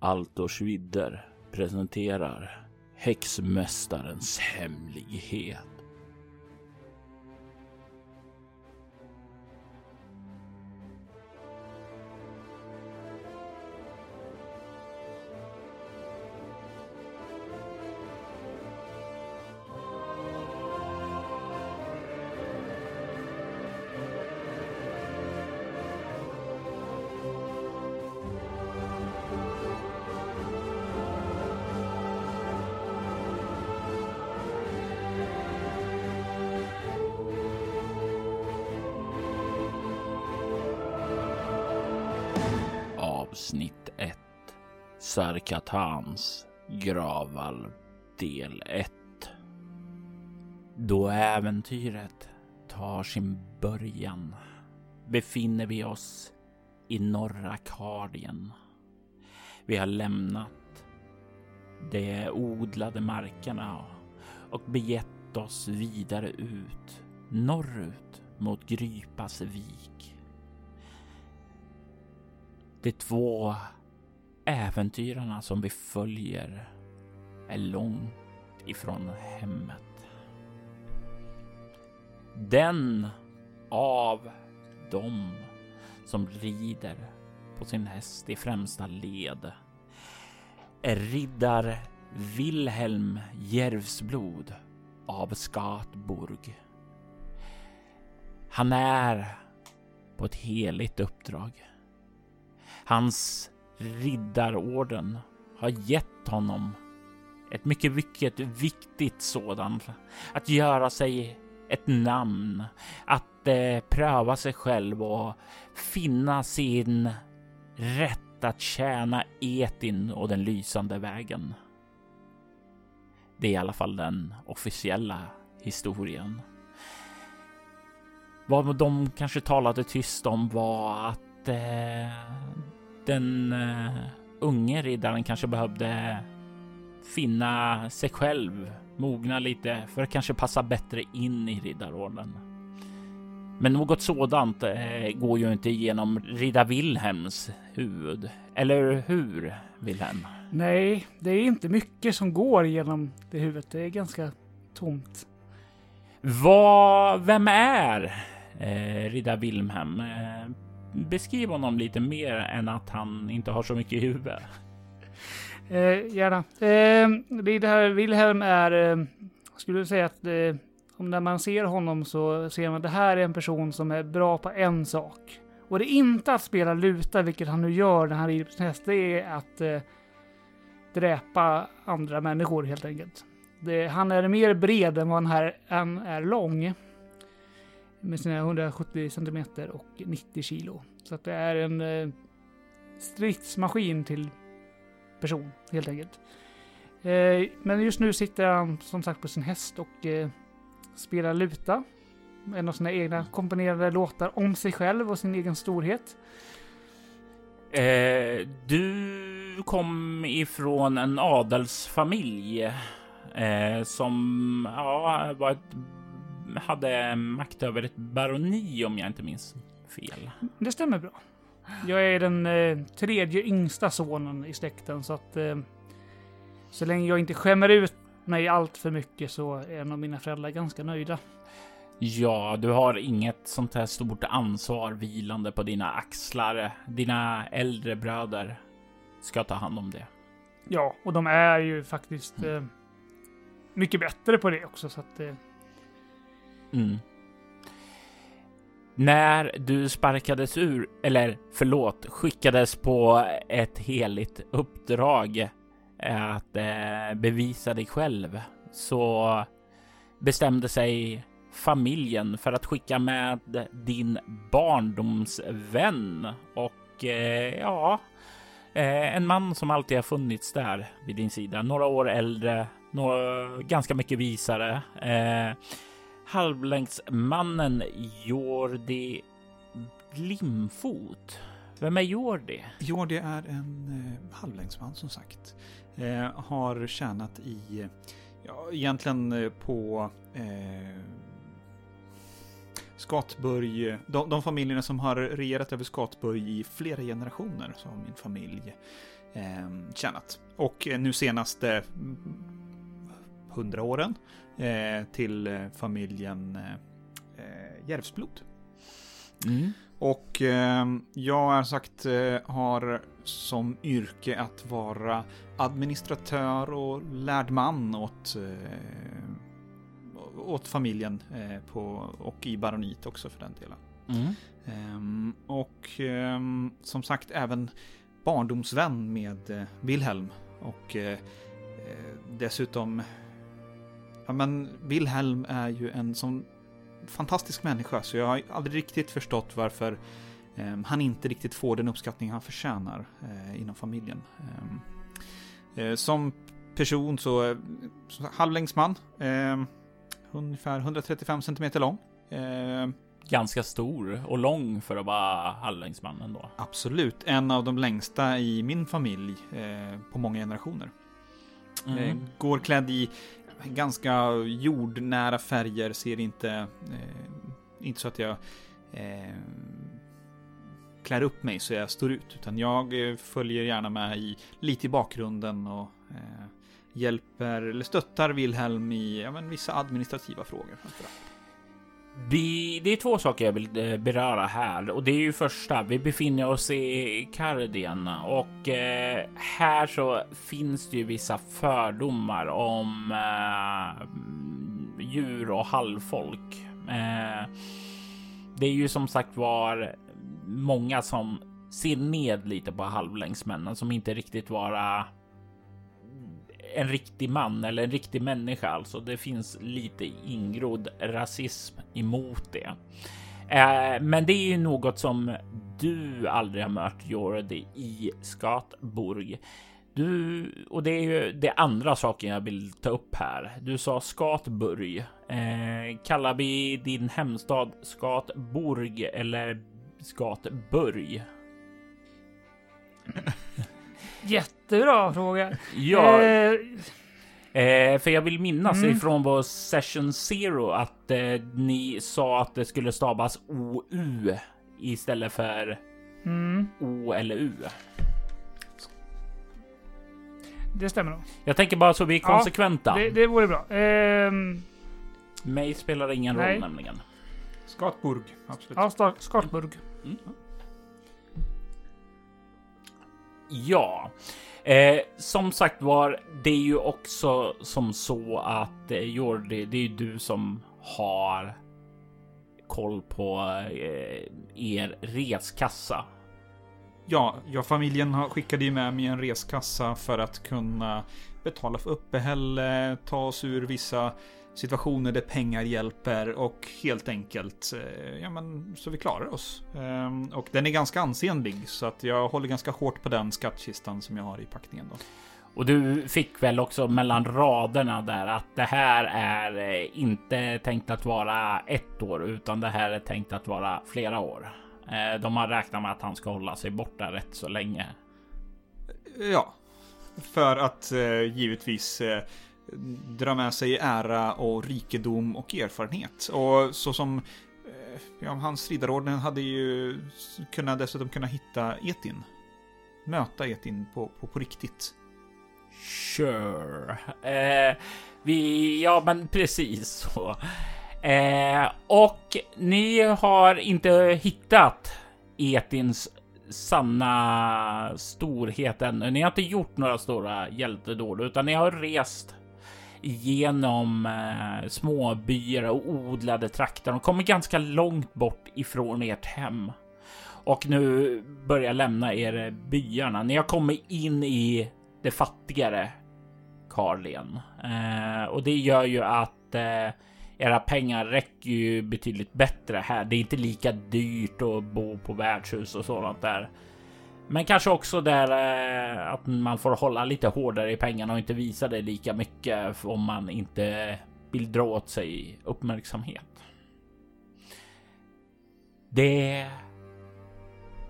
Altors vidder presenterar Häxmästarens hemlighet. Sarkatans gravvalv del 1 Då äventyret tar sin början befinner vi oss i norra Kardien. Vi har lämnat de odlade markerna och begett oss vidare ut norrut mot Grypas vik. De två äventyrarna som vi följer är långt ifrån hemmet. Den av dem som rider på sin häst i främsta led är riddar Wilhelm Järvsblod av Skatburg. Han är på ett heligt uppdrag. Hans riddarorden har gett honom ett mycket, mycket viktigt sådant. Att göra sig ett namn, att eh, pröva sig själv och finna sin rätt att tjäna Etin och den lysande vägen. Det är i alla fall den officiella historien. Vad de kanske talade tyst om var att eh, den uh, unge riddaren kanske behövde finna sig själv, mogna lite för att kanske passa bättre in i riddarorden. Men något sådant eh, går ju inte genom riddar Wilhelms huvud. Eller hur, Wilhelm? Nej, det är inte mycket som går genom det huvudet. Det är ganska tomt. Vad, vem är eh, riddar Wilhelm? Eh, beskriv honom lite mer än att han inte har så mycket i huvudet. Eh, gärna. Eh, det här Wilhelm är, eh, skulle säga att eh, om när man ser honom så ser man att det här är en person som är bra på en sak. Och det är inte att spela luta, vilket han nu gör när han rider på sin häst. Det är att eh, dräpa andra människor helt enkelt. Det, han är mer bred än vad han, här, han är lång med sina 170 centimeter och 90 kilo. Så att det är en eh, stridsmaskin till person helt enkelt. Eh, men just nu sitter han som sagt på sin häst och eh, spelar luta. En av sina egna komponerade låtar om sig själv och sin egen storhet. Eh, du kom ifrån en adelsfamilj eh, som ja, var ett hade makt över ett baroni om jag inte minns fel. Det stämmer bra. Jag är den eh, tredje yngsta sonen i släkten så att eh, så länge jag inte skämmer ut mig allt för mycket så är nog mina föräldrar ganska nöjda. Ja, du har inget sånt här stort ansvar vilande på dina axlar. Dina äldre bröder ska ta hand om det. Ja, och de är ju faktiskt eh, mycket bättre på det också så att eh, Mm. När du sparkades ur, eller förlåt, skickades på ett heligt uppdrag eh, att eh, bevisa dig själv så bestämde sig familjen för att skicka med din barndomsvän och eh, ja, eh, en man som alltid har funnits där vid din sida. Några år äldre, några, ganska mycket visare. Eh, Halvlängdsmannen Jordi Glimfot. Vem är Jordi? Jordi är en eh, halvlängdsman som sagt. Eh, har tjänat i, ja, egentligen eh, på eh, Skatburg, de, de familjerna som har regerat över Skatburg i flera generationer, så har min familj eh, tjänat. Och eh, nu senaste hundra åren till eh, familjen eh, Järvsblod. Mm. Och eh, jag sagt eh, har som yrke att vara administratör och lärd man åt, eh, åt familjen eh, på, och i baronit också för den delen. Mm. Ehm, och ehm, som sagt även barndomsvän med eh, Wilhelm och eh, dessutom men Wilhelm är ju en sån fantastisk människa så jag har aldrig riktigt förstått varför eh, han inte riktigt får den uppskattning han förtjänar eh, inom familjen. Eh, eh som person så, så halvlängdsman, ehm, ungefär 135 cm lång. Ehm, Ganska stor och lång för att vara halvlängdsman ändå. Absolut, en av de längsta i min familj eh, på många generationer. Mm. Eh, går klädd i ganska jordnära färger, ser inte, eh, inte så att jag eh, klär upp mig så jag står ut, utan jag eh, följer gärna med i, lite i bakgrunden och eh, hjälper eller stöttar Wilhelm i ja, men, vissa administrativa frågor. Framförallt. Vi, det är två saker jag vill eh, beröra här och det är ju första. Vi befinner oss i Kardien och eh, här så finns det ju vissa fördomar om eh, djur och halvfolk. Eh, det är ju som sagt var många som ser ned lite på halvlängsmännen som inte riktigt vara en riktig man eller en riktig människa. Alltså, det finns lite ingrodd rasism emot det. Eh, men det är ju något som du aldrig har mött Jordi i Skatburg. Du, och det är ju det andra saken jag vill ta upp här. Du sa Skatburg. Eh, kallar vi din hemstad Skatburg eller Skatburg? Jättebra fråga. Ja. Eh, eh, för jag vill minnas mm. ifrån vår session zero att eh, ni sa att det skulle stavas OU istället för mm. O eller U. Det stämmer nog. Jag tänker bara så vi är konsekventa. Ja, det, det vore bra. Ehm... Mig spelar ingen Nej. roll nämligen. Skatburg, absolut. Ja, Skatburg. Mm. Ja, eh, som sagt var, det är ju också som så att eh, Jordi, det är ju du som har koll på eh, er reskassa. Ja, jag familjen skickade ju med mig en reskassa för att kunna betala för uppehälle, ta oss ur vissa situationer där pengar hjälper och helt enkelt, eh, ja men så vi klarar oss. Ehm, och den är ganska ansenlig så att jag håller ganska hårt på den skattkistan som jag har i packningen då. Och du fick väl också mellan raderna där att det här är eh, inte tänkt att vara ett år utan det här är tänkt att vara flera år. Eh, de har räknat med att han ska hålla sig borta rätt så länge. Ja, för att givetvis dra med sig ära och rikedom och erfarenhet. Och så som eh, ja, hans riddarorden hade ju kunnat dessutom kunna hitta Etin. Möta Etin på, på, på riktigt. Sure. Eh, vi, ja, men precis så. Eh, och ni har inte hittat Etins sanna storhet ännu. Ni har inte gjort några stora hjältedåd, utan ni har rest genom eh, småbyar och odlade trakter. De kommer ganska långt bort ifrån ert hem och nu börjar lämna er byarna. Ni har kommit in i det fattigare Karlien eh, och det gör ju att eh, era pengar räcker ju betydligt bättre här. Det är inte lika dyrt att bo på värdshus och sådant där. Men kanske också där eh, att man får hålla lite hårdare i pengarna och inte visa det lika mycket om man inte vill dra åt sig uppmärksamhet. Det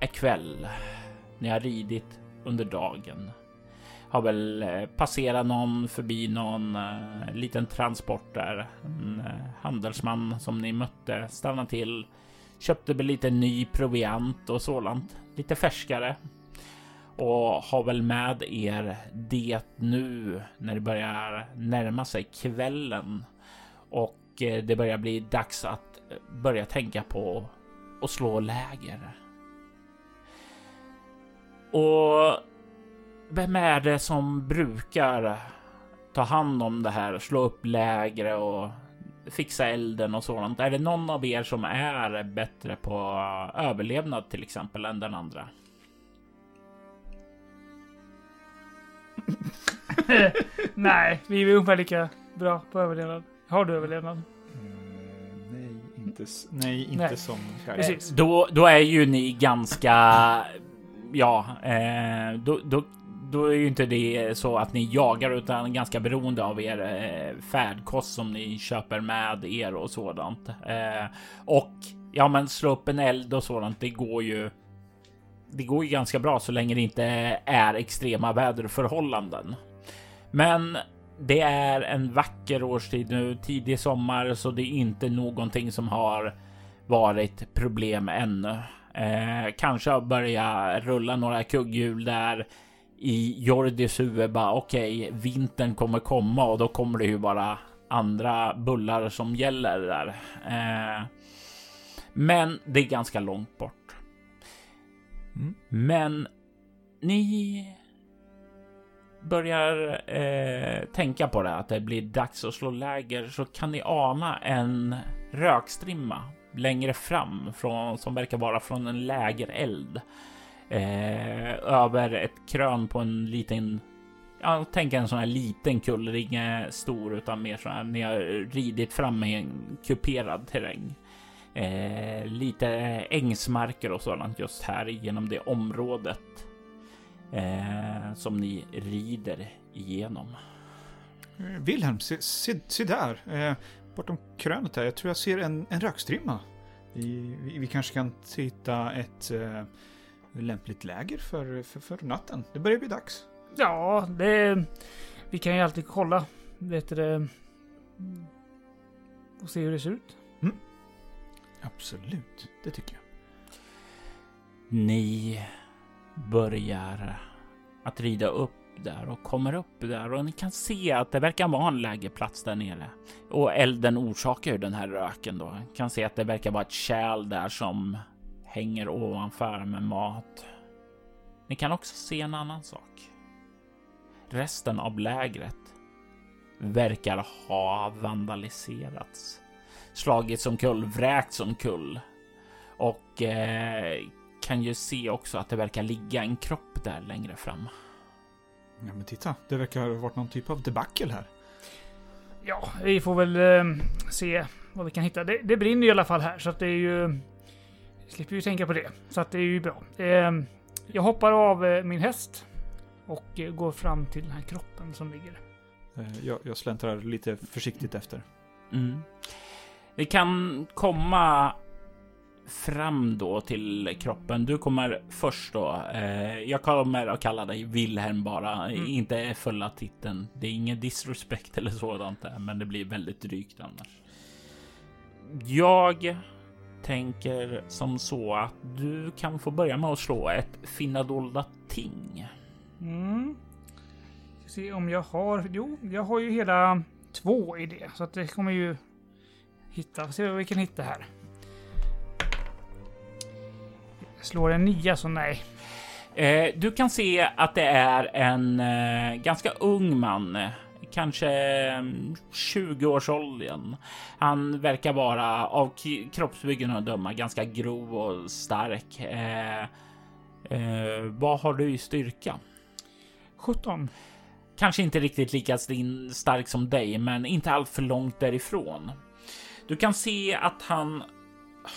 är kväll. Ni har ridit under dagen. Har väl eh, passerat någon förbi någon eh, liten transport där. En eh, handelsman som ni mötte stannade till. Köpte väl lite ny proviant och sådant lite färskare. och har väl med er det nu när det börjar närma sig kvällen och eh, det börjar bli dags att börja tänka på att slå läger. Och vem är det som brukar ta hand om det här, slå upp lägre och fixa elden och sådant? Är det någon av er som är bättre på överlevnad till exempel än den andra? Nej, vi är ungefär lika bra på överlevnad. Har du överlevnad? Mm, nej, inte, nej, inte Nej. som Precis. Då, då är ju ni ganska, ja, eh, då, då, då är ju inte det så att ni jagar utan ganska beroende av er eh, färdkost som ni köper med er och sådant. Eh, och ja, men slå upp en eld och sådant. Det går ju. Det går ju ganska bra så länge det inte är extrema väderförhållanden. Men det är en vacker årstid nu, tidig sommar, så det är inte någonting som har varit problem ännu. Eh, kanske har börjat rulla några kugghjul där i Jordis huvud. Bara okej, okay, vintern kommer komma och då kommer det ju bara andra bullar som gäller där. Eh, men det är ganska långt bort. Mm. Men ni börjar eh, tänka på det, att det blir dags att slå läger så kan ni ana en rökstrimma längre fram från, som verkar vara från en lägereld. Eh, över ett krön på en liten, ja, tänk en sån här liten kulle, inget stor utan mer så här ni har ridit fram i en kuperad terräng. Eh, lite ängsmarker och sådant just här genom det området eh, som ni rider igenom. Eh, Wilhelm, se, se, se där. Eh, bortom krönet här. Jag tror jag ser en, en rökstrimma. Vi, vi, vi kanske kan hitta ett eh, lämpligt läger för, för, för natten. Det börjar bli dags. Ja, det... Vi kan ju alltid kolla. Vet du det? Och se hur det ser ut. Absolut, det tycker jag. Ni börjar att rida upp där och kommer upp där och ni kan se att det verkar vara en lägerplats där nere. Och elden orsakar ju den här röken då. Ni kan se att det verkar vara ett kärl där som hänger ovanför med mat. Ni kan också se en annan sak. Resten av lägret verkar ha vandaliserats. Slagits som kull, vräkt som kull. Och eh, kan ju se också att det verkar ligga en kropp där längre fram. Ja, men titta. Det verkar ha varit någon typ av debacle här. Ja, vi får väl eh, se vad vi kan hitta. Det, det brinner i alla fall här så att det är ju... Vi slipper ju tänka på det. Så att det är ju bra. Eh, jag hoppar av eh, min häst och eh, går fram till den här kroppen som ligger. Eh, jag, jag släntrar lite försiktigt efter. Mm. Det kan komma fram då till kroppen. Du kommer först då. Eh, jag kommer att kalla dig Wilhelm bara, Mm. inte fulla titeln. Det är ingen disrespect eller sådant där, men det blir väldigt drygt annars. Jag tänker som så att du kan få börja med att slå ett finna dolda ting. Mm. Ska se om jag har... Jo, jag har ju hela två i det. Så att det kommer ju hitta. Se vad vi kan hitta här. Jag slår en nia så nej. Eh, du kan se att det är en eh, ganska ung man, kanske eh, 20-årsåldern. Han verkar vara av kroppsbyggen att döma ganska grov och stark. Eh, eh, vad har du i styrka? 17. Kanske inte riktigt lika stark som dig, men inte allt för långt därifrån. Du kan se att han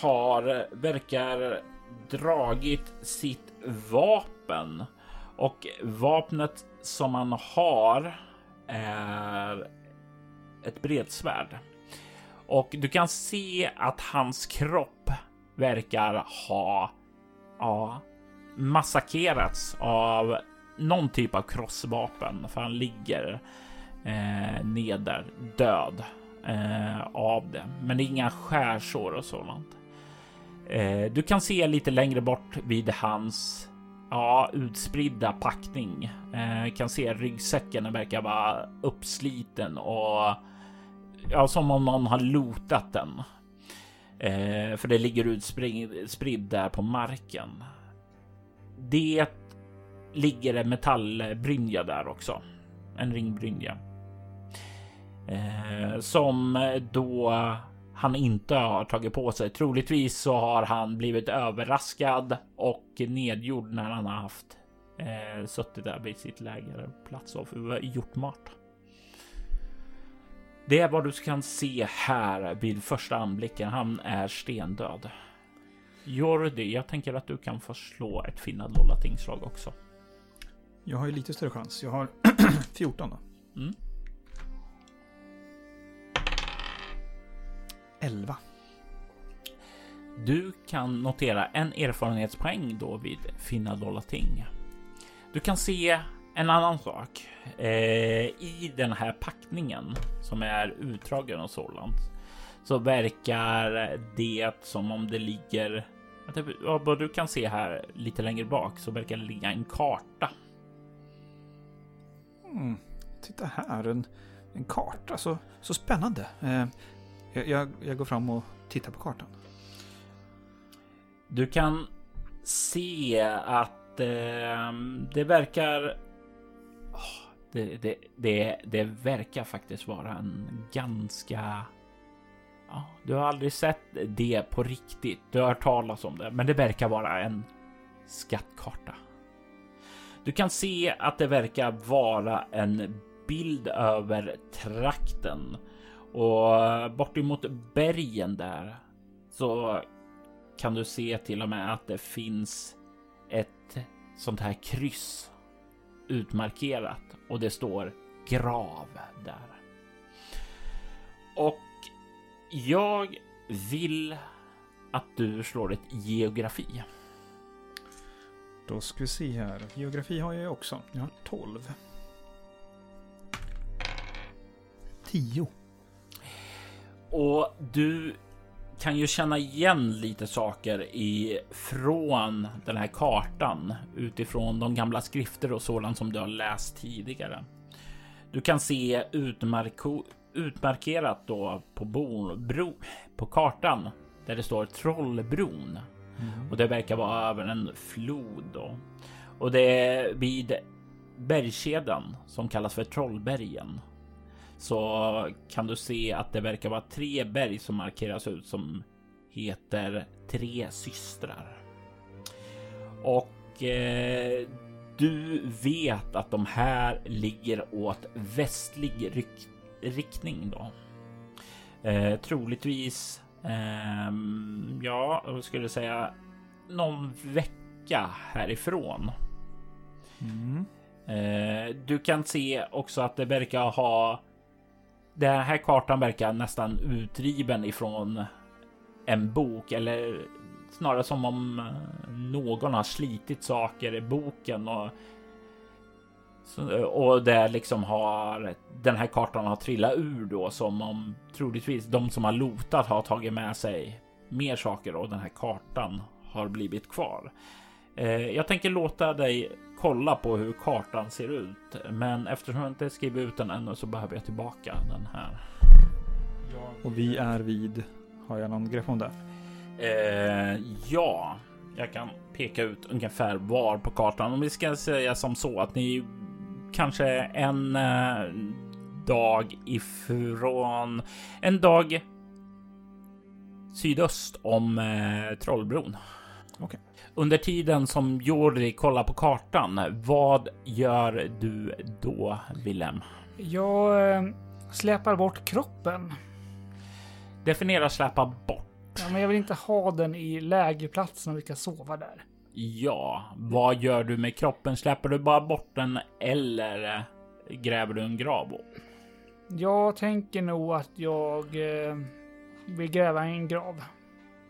har, verkar dragit sitt vapen och vapnet som han har är ett bredsvärd. Och du kan se att hans kropp verkar ha ja, massakrerats av någon typ av krossvapen för han ligger eh, neder död eh, av det. Men det är inga skärsår och sådant. Eh, du kan se lite längre bort vid hans ja, utspridda packning. Eh, kan se ryggsäcken verkar vara uppsliten och ja, som om någon har lotat den. Eh, för det ligger utspridd där på marken. Det ligger en metallbrynja där också. En ringbrynja. Eh, som då han inte har tagit på sig. Troligtvis så har han blivit överraskad och nedgjord när han har haft eh, suttit där vid sitt lägerplats och gjort mat. Det är vad du kan se här vid första anblicken. Han är stendöd. Jordi, jag tänker att du kan få slå ett finna dolda tingslag också. Jag har ju lite större chans. Jag har 14 då. Mm. 11. Du kan notera en erfarenhetspoäng då vid finna dolda ting. Du kan se en annan sak. Eh, I den här packningen som är utdragen och sådant så verkar det som om det ligger vad du kan se här lite längre bak så verkar det ligga en karta. Mm, titta här, en, en karta. Så, så spännande. Eh, jag, jag går fram och tittar på kartan. Du kan se att eh, det verkar det, det, det, det verkar faktiskt vara en ganska... Ja, du har aldrig sett det på riktigt. Du har hört talas om det, men det verkar vara en skattkarta. Du kan se att det verkar vara en bild över trakten och eh, bortemot bergen där så kan du se till och med att det finns ett sånt här kryss utmarkerat och det står grav där. Och jag vill att du slår ett geografi. Då ska vi se här. Geografi har jag också. Jag har 12. 10. Och du kan ju känna igen lite saker ifrån den här kartan utifrån de gamla skrifter och sådant som du har läst tidigare. Du kan se utmarko, utmarkerat då på bo, bro, på kartan där det står Trollbron mm. och det verkar vara över en flod då. Och det är vid bergskedjan som kallas för Trollbergen så kan du se att det verkar vara tre berg som markeras ut som heter Tre systrar. Och eh, du vet att de här ligger åt västlig riktning då. Eh, troligtvis, eh, ja, jag skulle säga någon vecka härifrån. Mm. Eh, du kan se också att det verkar ha den här kartan verkar nästan utriven ifrån en bok eller snarare som om eh, någon har slitit saker i boken och och det liksom har den här kartan har trillat ur då som om troligtvis de som har lotat har tagit med sig mer saker och den här kartan har blivit kvar. Eh, jag tänker låta dig kolla på hur kartan ser ut, men eftersom jag inte skrivit ut den ännu så behöver jag tillbaka den här. Och vi är vid, har jag någon grepp om det? Eh, ja, jag kan peka ut ungefär var på kartan. Om vi ska säga som så att ni kanske en eh, dag ifrån en dag sydöst om eh, Trollbron. Okay. Under tiden som Jordi kollar på kartan, vad gör du då, Willem? Jag eh, släpar bort kroppen. Definiera släpa bort. Ja, men jag vill inte ha den i lägerplatsen och vi ska sova där. Ja, vad gör du med kroppen? Släpper du bara bort den eller eh, gräver du en grav? Jag tänker nog att jag eh, vill gräva en grav.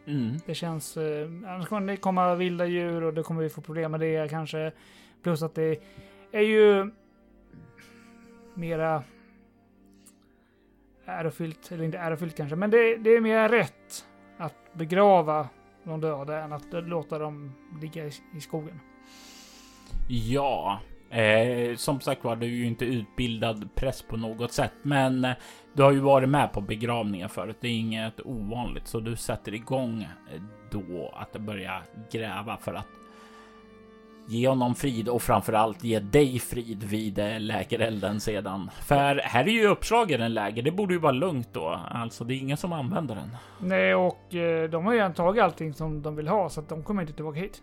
Mm. Det känns... Eh, annars kommer det komma vilda djur och då kommer vi få problem med det kanske. Plus att det är ju mera ärofyllt, eller inte ärofyllt kanske, men det, det är mer rätt att begrava de döda än att låta dem ligga i, i skogen. Ja, eh, som sagt var, du är ju inte utbildad präst på något sätt, men eh, du har ju varit med på begravningar förut. Det är inget ovanligt, så du sätter igång eh, då att börja gräva för att ge honom frid och framförallt ge dig frid vid eh, lägerelden sedan. För här är ju uppslagen en läger. Det borde ju vara lugnt då. Alltså, det är ingen som använder den. Nej, och eh, de har ju redan tagit allting som de vill ha, så att de kommer inte tillbaka hit.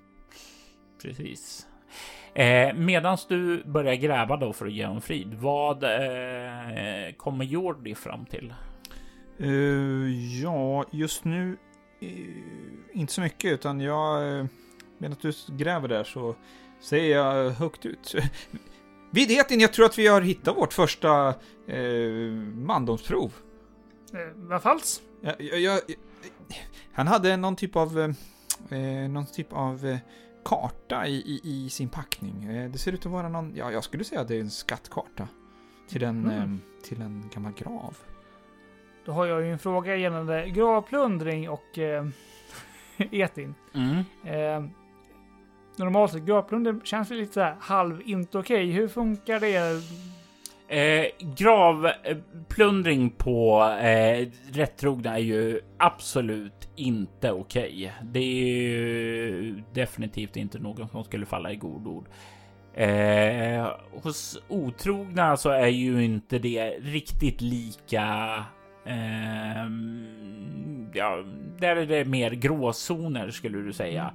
Precis. Eh, Medan du börjar gräva då för att ge honom frid, vad eh, kommer Jordi fram till? Uh, ja, just nu uh, inte så mycket, utan jag... Uh, medan du gräver där så säger jag högt ut. Vid etin, jag tror att vi har hittat vårt första uh, mandomsprov. Vad falskt? Han hade någon typ av... någon typ av karta i, i, i, sin packning. Det ser ut att vara någon, ja jag skulle säga att det är en skattkarta. Till en, mm. till en gammal grav. Då har jag ju en fråga gällande gravplundring och eh, etin. Mm. Eh, normalt sett, gravplundring känns lite så här halv inte okej. Okay. Hur funkar det? Eh, gravplundring på eh, rättrogna är ju absolut inte okej. Okay. Det är ju definitivt inte någon som skulle falla i god ord. Eh, hos otrogna så är ju inte det riktigt lika Eh, ja, där är det mer gråzoner skulle du säga.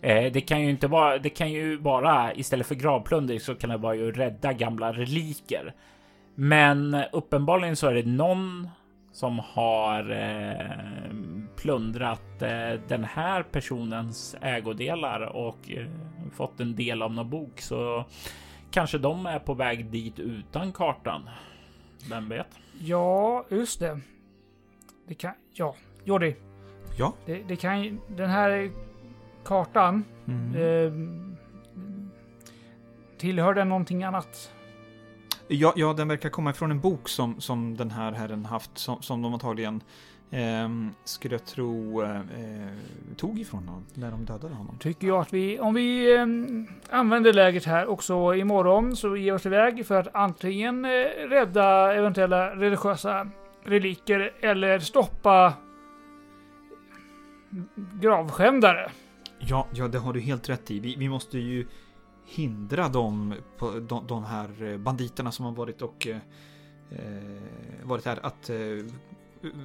Eh, det kan ju inte vara. Det kan ju vara istället för gravplundring så kan det vara ju rädda gamla reliker. Men uppenbarligen så är det någon som har eh, plundrat eh, den här personens ägodelar och eh, fått en del av någon bok. Så kanske de är på väg dit utan kartan. Vem vet? Ja, just det. Det kan... Ja, Jordi. Ja? Det, det kan ju... Den här kartan. Mm. Eh, tillhör den någonting annat? Ja, ja, den verkar komma ifrån en bok som, som den här herren haft, som, som de antagligen eh, skulle jag tro eh, tog ifrån honom när de dödade honom. Tycker jag att vi, om vi eh, använder läget här också imorgon så ger vi oss iväg för att antingen eh, rädda eventuella religiösa reliker eller stoppa gravskändare. Ja, ja, det har du helt rätt i. Vi, vi måste ju hindra dem, på, de, de här banditerna som har varit och eh, varit här att eh,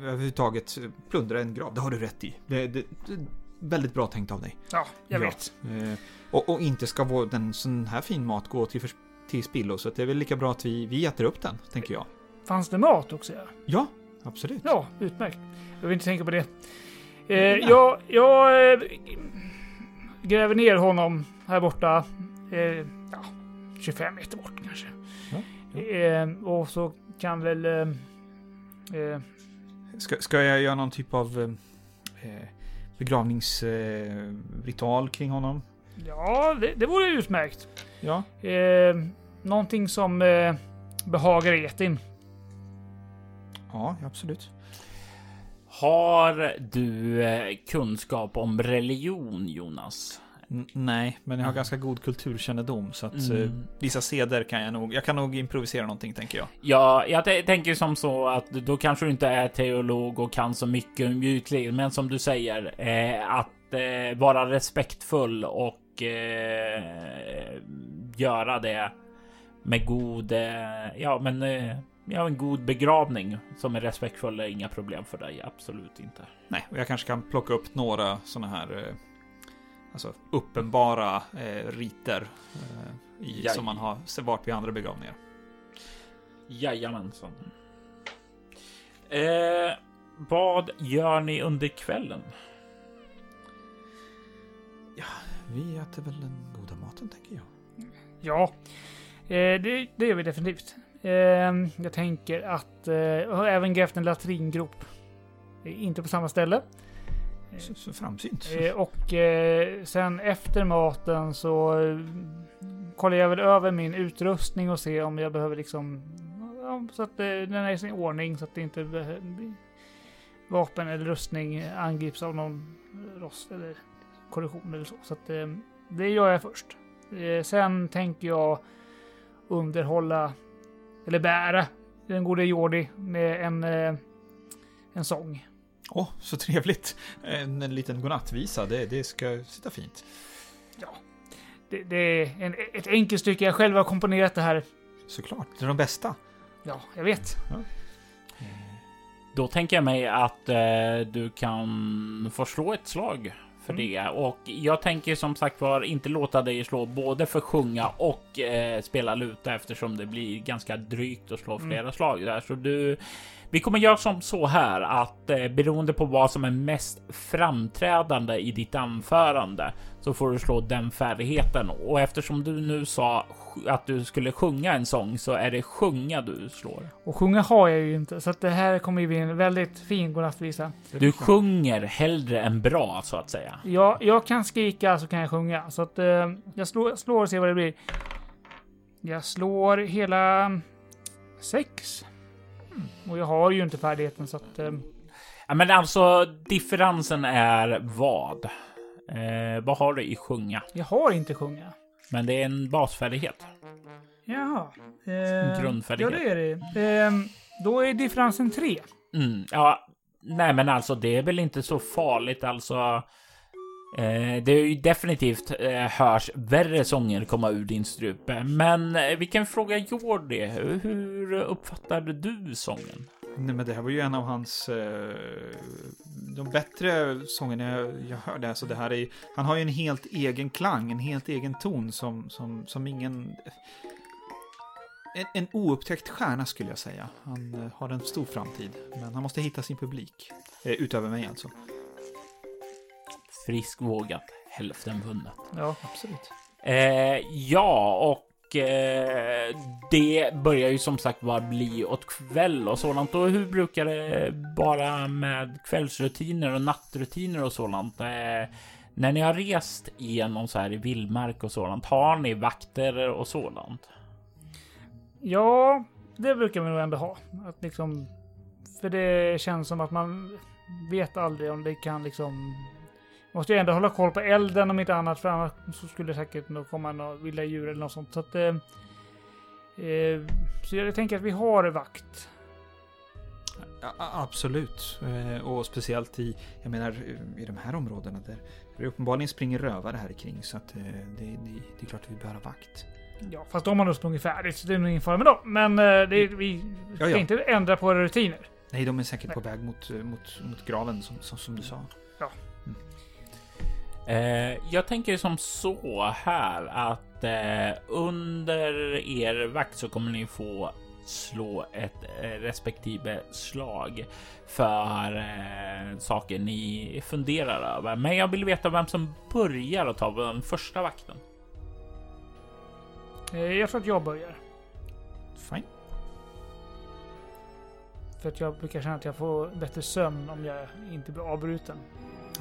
överhuvudtaget plundra en grav. Det har du rätt i. Det, det, det väldigt bra tänkt av dig. Ja, jag ja. vet. Eh, och, och, inte ska vår, den sån här fin mat gå till, till spillo, så det är väl lika bra att vi, vi äter upp den, tänker jag. Fanns det mat också? Ja, ja absolut. Ja, utmärkt. Jag vill inte tänka på det. Eh, jag jag eh, gräver ner honom här borta. Eh, ja, 25 meter bort kanske. Ja, ja. Eh, och så kan väl... Eh, eh, ska, ska jag göra någon typ av begravningsritual kring honom? Ja, det, det vore utmärkt. Ja. någonting som behagar etin. Ja, absolut. Har du eh, kunskap om religion, Jonas? N nej, men jag har ganska god kulturkännedom så att mm. eh, vissa seder kan jag nog. Jag kan nog improvisera någonting tänker jag. Ja, jag tänker som så att då kanske du inte är teolog och kan så mycket om mjukliv, men som du säger eh, att eh, vara respektfull och eh, göra det med god, eh, ja, men ja, en god begravning som är respektfull är inga problem för dig. Absolut inte. Nej, och jag kanske kan plocka upp några sådana här eh, alltså uppenbara eh, riter eh, i, som man har varit vid andra begravningar. Jajamensan. Eh, vad gör ni under kvällen? Ja, vi äter väl den goda maten tänker jag. Ja, eh, det, det gör vi definitivt. Eh, jag tänker att eh, jag har även grävt en latringrop. Inte på samma ställe. Så, så framsynt. Eh, och eh, sen efter maten så eh, kollar jag väl över min utrustning och ser om jag behöver liksom ja, så att den är i sin ordning så att det inte vapen eller rustning angrips av någon rost eller korrosion eller så. Så att det gör jag först. Eh, sen tänker jag underhålla, eller bära, den gode Jordi med en, en sång. Åh, oh, så trevligt. En, en liten godnattvisa, det, det ska sitta fint. Ja, det, det är en, ett enkelt stycke. Jag själv har komponerat det här. Såklart, det är de bästa. Ja, jag vet. Ja. Då tänker jag mig att eh, du kan få slå ett slag för mm. det. Och jag tänker som sagt var inte låta dig slå både för sjunga och eh, spela luta eftersom det blir ganska drygt att slå mm. flera mm. slag där. Så du vi kommer göra som så här att eh, beroende på vad som är mest framträdande i ditt anförande så får du slå den färdigheten. Och eftersom du nu sa att du skulle sjunga en sång så är det sjunga du slår. Och sjunga har jag ju inte, så att det här kommer ju bli en väldigt fin godnattvisa. Du sjunger hellre än bra så att säga. Ja, jag kan skrika så kan jag sjunga. Så att eh, jag slår, slår och ser vad det blir. Jag slår hela sex. Och jag har ju inte färdigheten så att... Eh... Ja, men alltså differensen är vad? Eh, vad har du i sjunga? Jag har inte sjunga. Men det är en basfärdighet. Jaha. Eh, Grundfärdighet. Ja, det är det. Eh, då är differensen tre. Mm, ja, nej, men alltså det är väl inte så farligt alltså. Eh, det är ju definitivt eh, hörs värre sånger komma ur din strupe. Men eh, vi kan fråga Jordi, hur uppfattade du sången? Nej, men det här var ju en av hans eh, de bättre sångerna jag, jag hörde. Alltså det här är, han har ju en helt egen klang, en helt egen ton som, som, som ingen... En, en oupptäckt stjärna skulle jag säga. Han eh, har en stor framtid, men han måste hitta sin publik. Eh, utöver mig alltså frisk vågat, hälften vunnet. Ja, absolut. Eh, ja, och eh, det börjar ju som sagt bara bli åt kväll och sådant. Och hur brukar det vara med kvällsrutiner och nattrutiner och sådant? Eh, när ni har rest igenom så här i vildmark och sådant, har ni vakter och sådant? Ja, det brukar vi nog ändå ha. Att liksom, för det känns som att man vet aldrig om det kan liksom Måste ju ändå hålla koll på elden om inte annat, för annars så skulle det säkert nog komma några vilda djur eller något sånt. Så att... Eh, eh, så jag tänker att vi har vakt. Ja, absolut. Eh, och speciellt i, jag menar, i de här områdena där det uppenbarligen springer rövare här kring så att eh, det, det, det, är klart att vi behöver vakt. Ja, fast de har nog sprungit färdigt så det är nog ingen fara med dem. Men det, vi ska ja, ja. inte ändra på våra rutiner. Nej, de är säkert Nej. på väg mot, mot, mot graven som, som, som du sa. Eh, jag tänker som så här att eh, under er vakt så kommer ni få slå ett eh, respektive slag för eh, saker ni funderar över. Men jag vill veta vem som börjar att ta den första vakten. Jag tror att jag börjar. Fine. För att jag brukar känna att jag får bättre sömn om jag inte blir avbruten.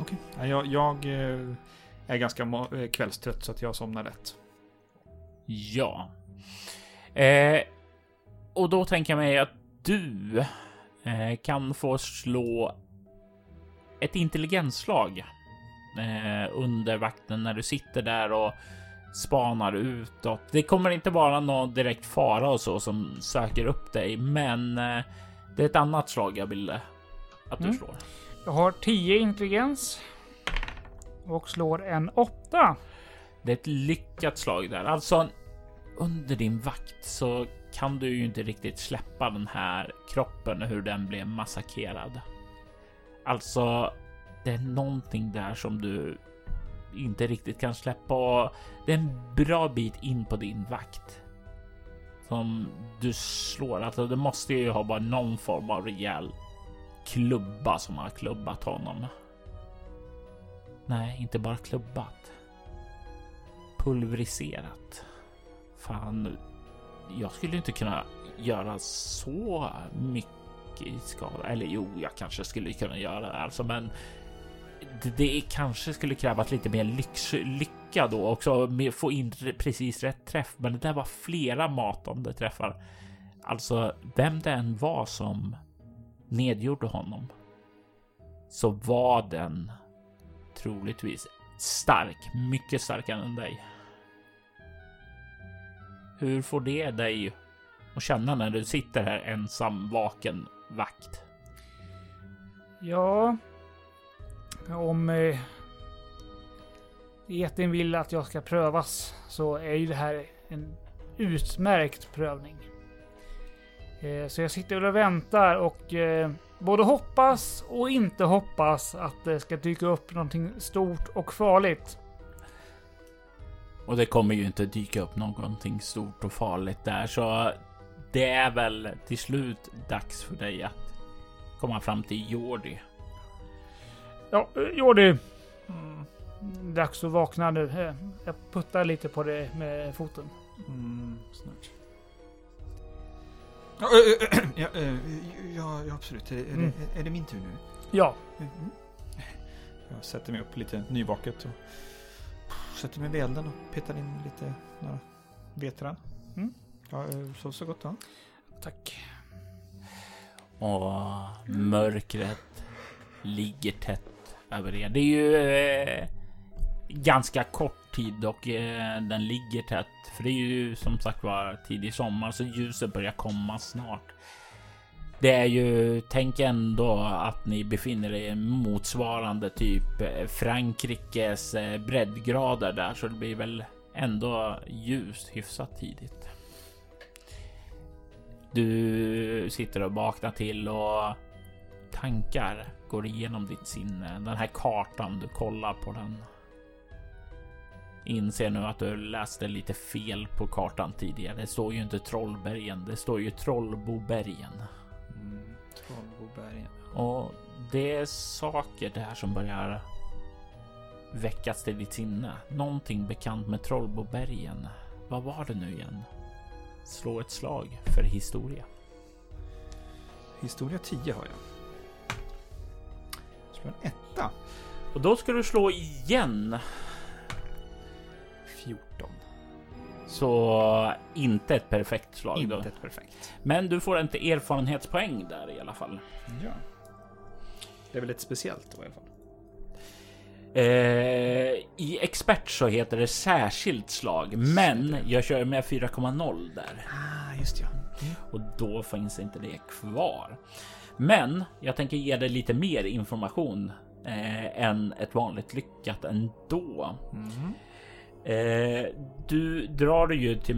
Okej. Okay. Jag, jag eh, är ganska eh, kvällstrött så att jag somnar lätt. Ja. Eh, och då tänker jag mig att du eh, kan få slå ett intelligensslag eh, under vakten när du sitter där och spanar utåt. Det kommer inte vara någon direkt fara och så som söker upp dig, men eh, det är ett annat slag jag ville att du mm. slår. Jag har 10 intelligens. Och slår en 8. Det är ett lyckat slag där. Alltså, under din vakt så kan du ju inte riktigt släppa den här kroppen och hur den blev massakrerad. Alltså, det är någonting där som du inte riktigt kan släppa och det är en bra bit in på din vakt. Som du slår. Alltså, det måste ju ha bara någon form av rejäl klubba som har klubbat honom. Nej, inte bara klubbat. Pulveriserat. Fan, jag skulle inte kunna göra så mycket i skada. Eller jo, jag kanske skulle kunna göra det alltså, men det, det kanske skulle krävas lite mer lyx, lycka då också med få in precis rätt träff. Men det där var flera matande träffar. Alltså, vem det än var som nedgjorde honom så var den troligtvis stark, mycket starkare än dig. Hur får det dig att känna när du sitter här ensam vaken vakt? Ja, om eh, eten vill att jag ska prövas så är ju det här en utmärkt prövning. Eh, så jag sitter och väntar och eh, både hoppas och inte hoppas att det ska dyka upp någonting stort och farligt. Och det kommer ju inte dyka upp någonting stort och farligt där, så det är väl till slut dags för dig att komma fram till Jordi. Ja, eh, Jordi. Mm. Dags att vakna nu. Jag puttar lite på det med foten. Mm, snart. Ja, ja, ja, ja, absolut. Är, Mm. det, är det min tur nu? Ja, Mm. Jag sätter mig upp lite nyvaket och sätter mig vid elden och petar in lite några vetran. Mm. Ja, så så gott då. tack. Och mörkret ligger tätt över er. Det är ju eh, ganska kort tid och eh, den ligger tätt. För det är ju som sagt var tidig sommar så ljuset börjar komma snart. Det är ju, tänk ändå att ni befinner er i motsvarande typ eh, Frankrikes eh, breddgrader där så det blir väl ändå ljust hyfsat tidigt. Du sitter och vaknar till och tankar går igenom ditt sinne. Den här kartan, du kollar på den. Inser nu att du läste lite fel på kartan tidigare. Det står ju inte Trollbergen, det står ju Trollbobergen. Mm. Trollbobergen. Och det är saker där som börjar väckas till ditt sinne. Någonting bekant med Trollbobergen. Vad var det nu igen? Slå ett slag för historia. Historia 10 har jag. Slår en etta. Och då ska du slå igen. 14. Så inte ett perfekt slag Inte då. ett perfekt. Men du får inte erfarenhetspoäng där i alla fall. Ja. Det är väl ett speciellt då i alla fall. Eh, I expert så heter det särskilt slag, men jag kör med 4,0 där. Ah, just ja. och då finns inte det kvar. Men jag tänker ge dig lite mer information eh, än ett vanligt lyckat ändå. Mm. Eh, du drar dig ju till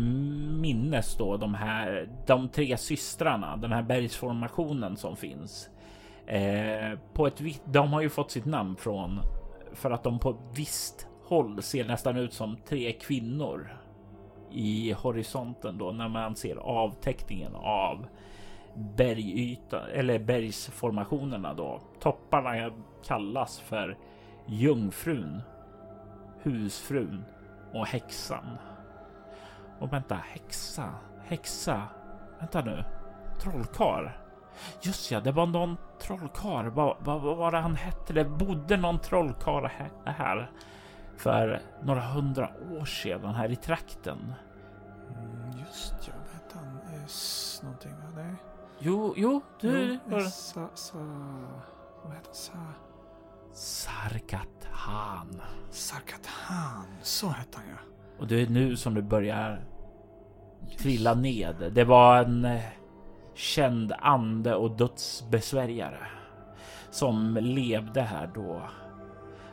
minnes då de här de tre systrarna, den här bergsformationen som finns. Eh, på ett de har ju fått sitt namn från för att de på ett visst håll ser nästan ut som tre kvinnor i horisonten då när man ser avtäckningen av bergytan eller bergsformationerna då. Topparna kallas för Jungfrun, Husfrun och Häxan. Och vänta, häxa, häxa. Vänta nu, trollkar. Just ja, det var någon trollkar. Vad, vad, vad var det han hette? Det bodde någon trollkar här, för några hundra år sedan här i trakten. Mm, just ja, vad hette han? S någonting va? Nej. Jo, jo, du... Jo, sa, sa, vad heter han? Sa, Sarkat Han. Sarkatan. Så hette han ja. Och det är nu som du börjar trilla ned. Det var en eh, känd ande och dödsbesvärjare som levde här då.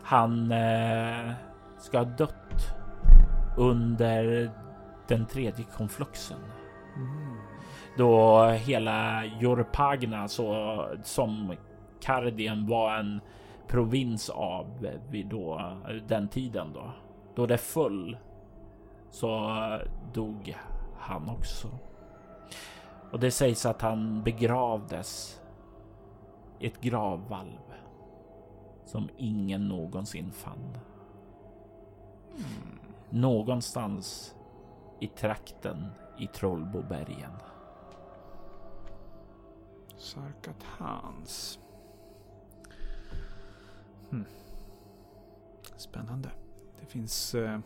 Han eh, ska ha dött under den tredje konfluxen. Mm. Då hela Jorpagna så som Kardien var en provins av vid då den tiden då. Då det föll så dog han också. Och det sägs att han begravdes i ett gravvalv som ingen någonsin fann. Någonstans i trakten i Trollbobergen. Sarkatans. Hmm. Spännande. Det finns eh,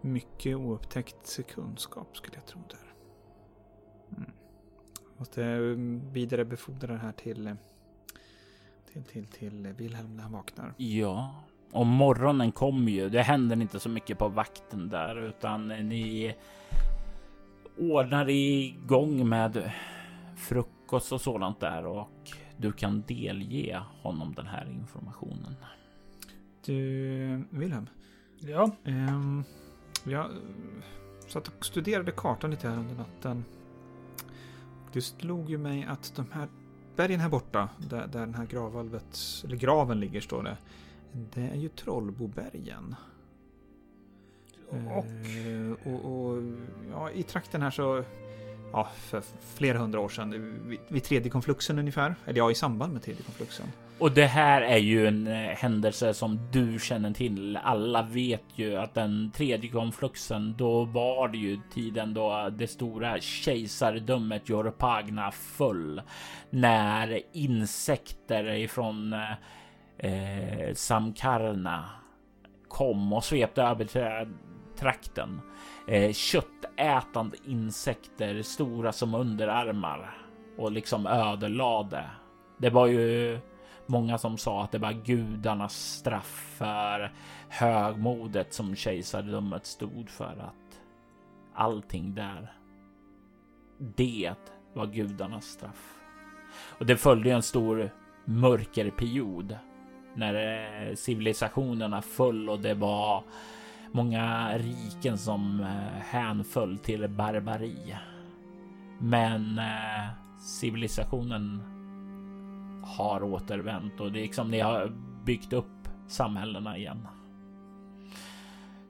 mycket oupptäckt kunskap skulle jag tro där. Mm. Måste eh, vidarebefordra det här till, eh, till, till, till Wilhelm när han vaknar. Ja, och morgonen kommer ju. Det händer inte så mycket på vakten där utan ni ordnar igång med frukost och sådant där och du kan delge honom den här informationen. Du, Wilhelm. Ja. Um, jag satt och studerade kartan lite här under natten. Det slog ju mig att de här bergen här borta, där, där den här gravvalvet, eller graven ligger står det. Det är ju Trollbobergen. Och? Eh, och, och ja, i trakten här så, ja, för flera hundra år sedan, vid, vid tredje konfluxen ungefär, eller ja, i samband med tredje konfluxen. Och det här är ju en eh, händelse som du känner till. Alla vet ju att den tredje konfluxen, då var det ju tiden då det stora kejsardömet Jorpagna föll. När insekter ifrån eh, eh Samkarna kom och svepte över trakten. Eh, köttätande insekter, stora som underarmar och liksom ödelade. Det var ju många som sa att det var gudarnas straff för högmodet som kejsardömet stod för att allting där. Det var gudarnas straff. Och det följde en stor mörkerperiod när eh, civilisationerna föll och det var många riken som eh, hänföll till barbari. Men eh, civilisationen har återvänt och det är liksom ni har byggt upp samhällena igen.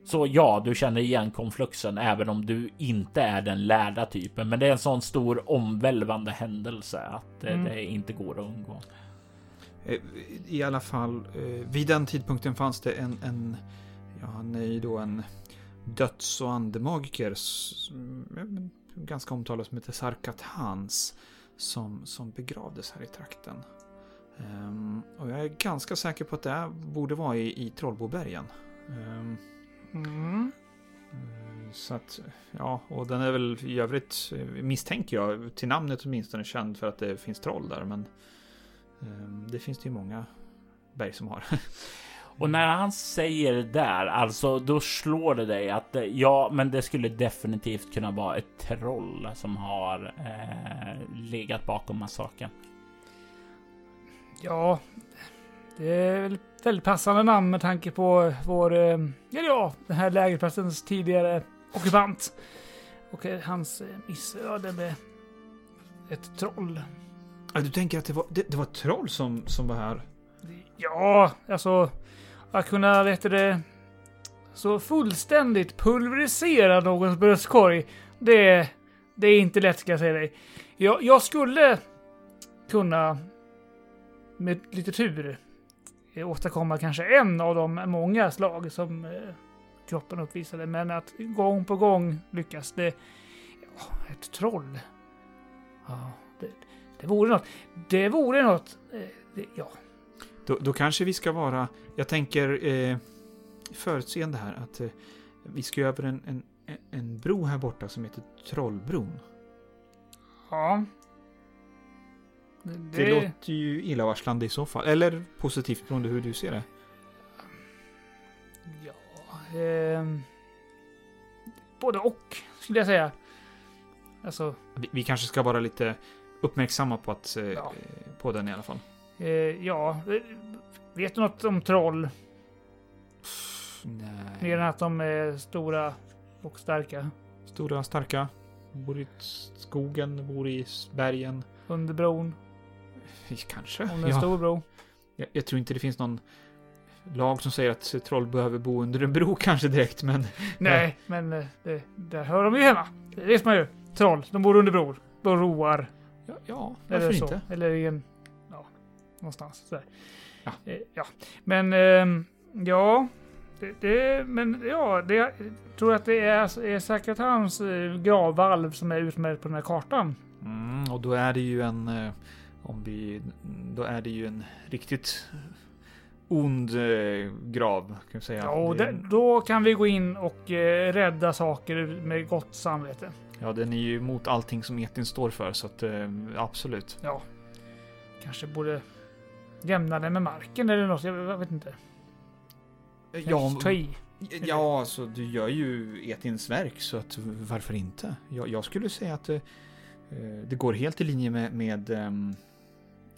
Så ja, du känner igen konfluxen även om du inte är den lärda typen. Men det är en sån stor omvälvande händelse att mm. det inte går att undgå. Eh, I alla fall, eh, vid den tidpunkten fanns det en, en ja, han är ju då en döds och andemagiker, ganska omtalad som heter Sarkat Hans, som, som begravdes här i trakten. Um, och jag är ganska säker på att det borde vara i, i Trollbobergen. Um, mm. Så att, ja, och den är väl i övrigt, misstänker jag, till namnet åtminstone känd för att det finns troll där. Men um, det finns det ju många berg som har. Och när han säger där, alltså då slår det dig att ja, men det skulle definitivt kunna vara ett troll som har eh, legat bakom massakern. Ja, det är väl väldigt passande namn med tanke på vår, eh, ja, den här lägerplatsens tidigare ockupant. Och eh, hans eh, missöde med ett troll. Ja, du tänker att det var, det, det var ett troll som, som var här? Ja, alltså att kunna, vet du det, så fullständigt pulverisera någons bröstkorg. Det, det är inte lätt ska jag säga dig. Jag, jag skulle kunna med lite tur eh, åstadkomma kanske en av de många slag som eh, kroppen uppvisade. Men att gång på gång lyckas det. Ja, ett troll. Ja, det, det vore något. Det vore något. Eh, det, ja. Då, då, kanske vi ska vara, jag tänker eh, förutseende här, att eh, vi ska över en, en, en bro här borta som heter Trollbron. Ja. Det, det låter ju illavarslande i så fall. Eller positivt beroende hur du ser det. Ja, eh, både och skulle jag säga. Alltså. Vi, vi kanske ska vara lite uppmärksamma på, att, eh, ja. på den i alla fall. Eh, ja, vet du något om troll? Nej. Mer än att de är stora och starka. Stora, och starka. Bor i skogen, bor i bergen. Under bron. Kanske. Om det är en stor bro. Jag, jag, tror inte det finns någon lag som säger att troll behöver bo under en bro kanske direkt, men... Nej, äh. men eh, det, där hör de ju hemma. Det vet man ju. Troll, de bor under bror. Broar. Ja, ja varför Eller inte? Eller i en... Någonstans. Sådär. Ja. Eh, ja. Men, eh, ja. Det, det, men ja, det, jag tror att det är, är säkert hans eh, gravvalv som är utmärkt på den här kartan. Mm, och då är det ju en eh, om vi, då är det ju en riktigt ond grav, kan vi säga. Ja, och det, då kan vi gå in och eh, rädda saker med gott samvete. Ja, den är ju emot allting som etin står för, så att eh, absolut. Ja. Kanske borde jämna den med marken eller något, jag vet inte. Ja, Ja, alltså du gör ju Etins verk så att varför inte? Jag, jag skulle säga att det, eh, det går helt i linje med, med, ehm,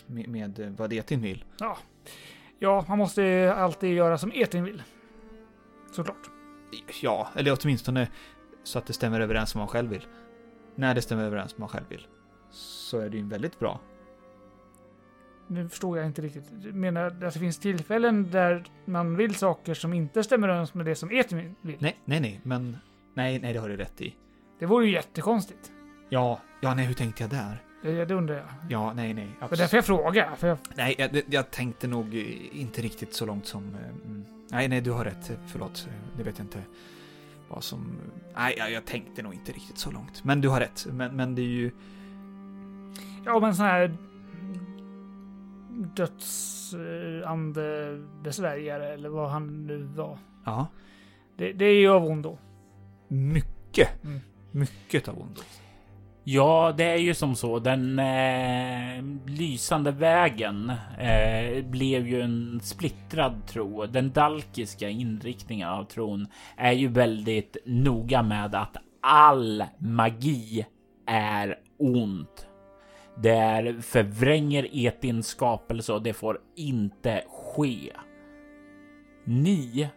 med, med vad Etin vill. Ja. ja, man måste alltid göra som Etin vill. Såklart. Ja, eller åtminstone så att det stämmer överens med vad man själv vill. När det stämmer överens med vad man själv vill. Så är det ju väldigt bra. Nu förstår jag inte riktigt. Du menar att det finns tillfällen där man vill saker som inte stämmer överens med det som Etin vill? Nej, nej, nej, men nej, nej, det har du rätt i. Det vore ju jättekonstigt. Ja, ja, nej, hur tänkte jag där? Det, det undrar jag. Ja, nej, nej. Det är därför jag frågar. För jag... Nej, jag, jag tänkte nog inte riktigt så långt som... eh, Mm. Nej, nej, du har rätt. Förlåt. Det vet jag inte vad som... Nej, jag, jag tänkte nog inte riktigt så långt. Men du har rätt. Men, men det är ju... Ja, men sån här dödsandebesvärjare eller vad han nu var. Ja. Det, det är ju av ondo. Mycket. Mm. Mycket av ondo. Ja, det är ju som så. Den eh, lysande vägen eh, blev ju en splittrad tro. Den dalkiska inriktningen av tron är ju väldigt noga med att all magi är ont. Det förvränger etins skapelse och det får inte ske. Ni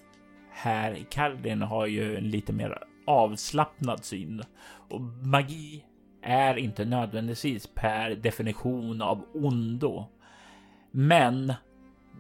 här i Kardin har ju en lite mer avslappnad syn och magi är inte nödvändigtvis per definition av ondo. Men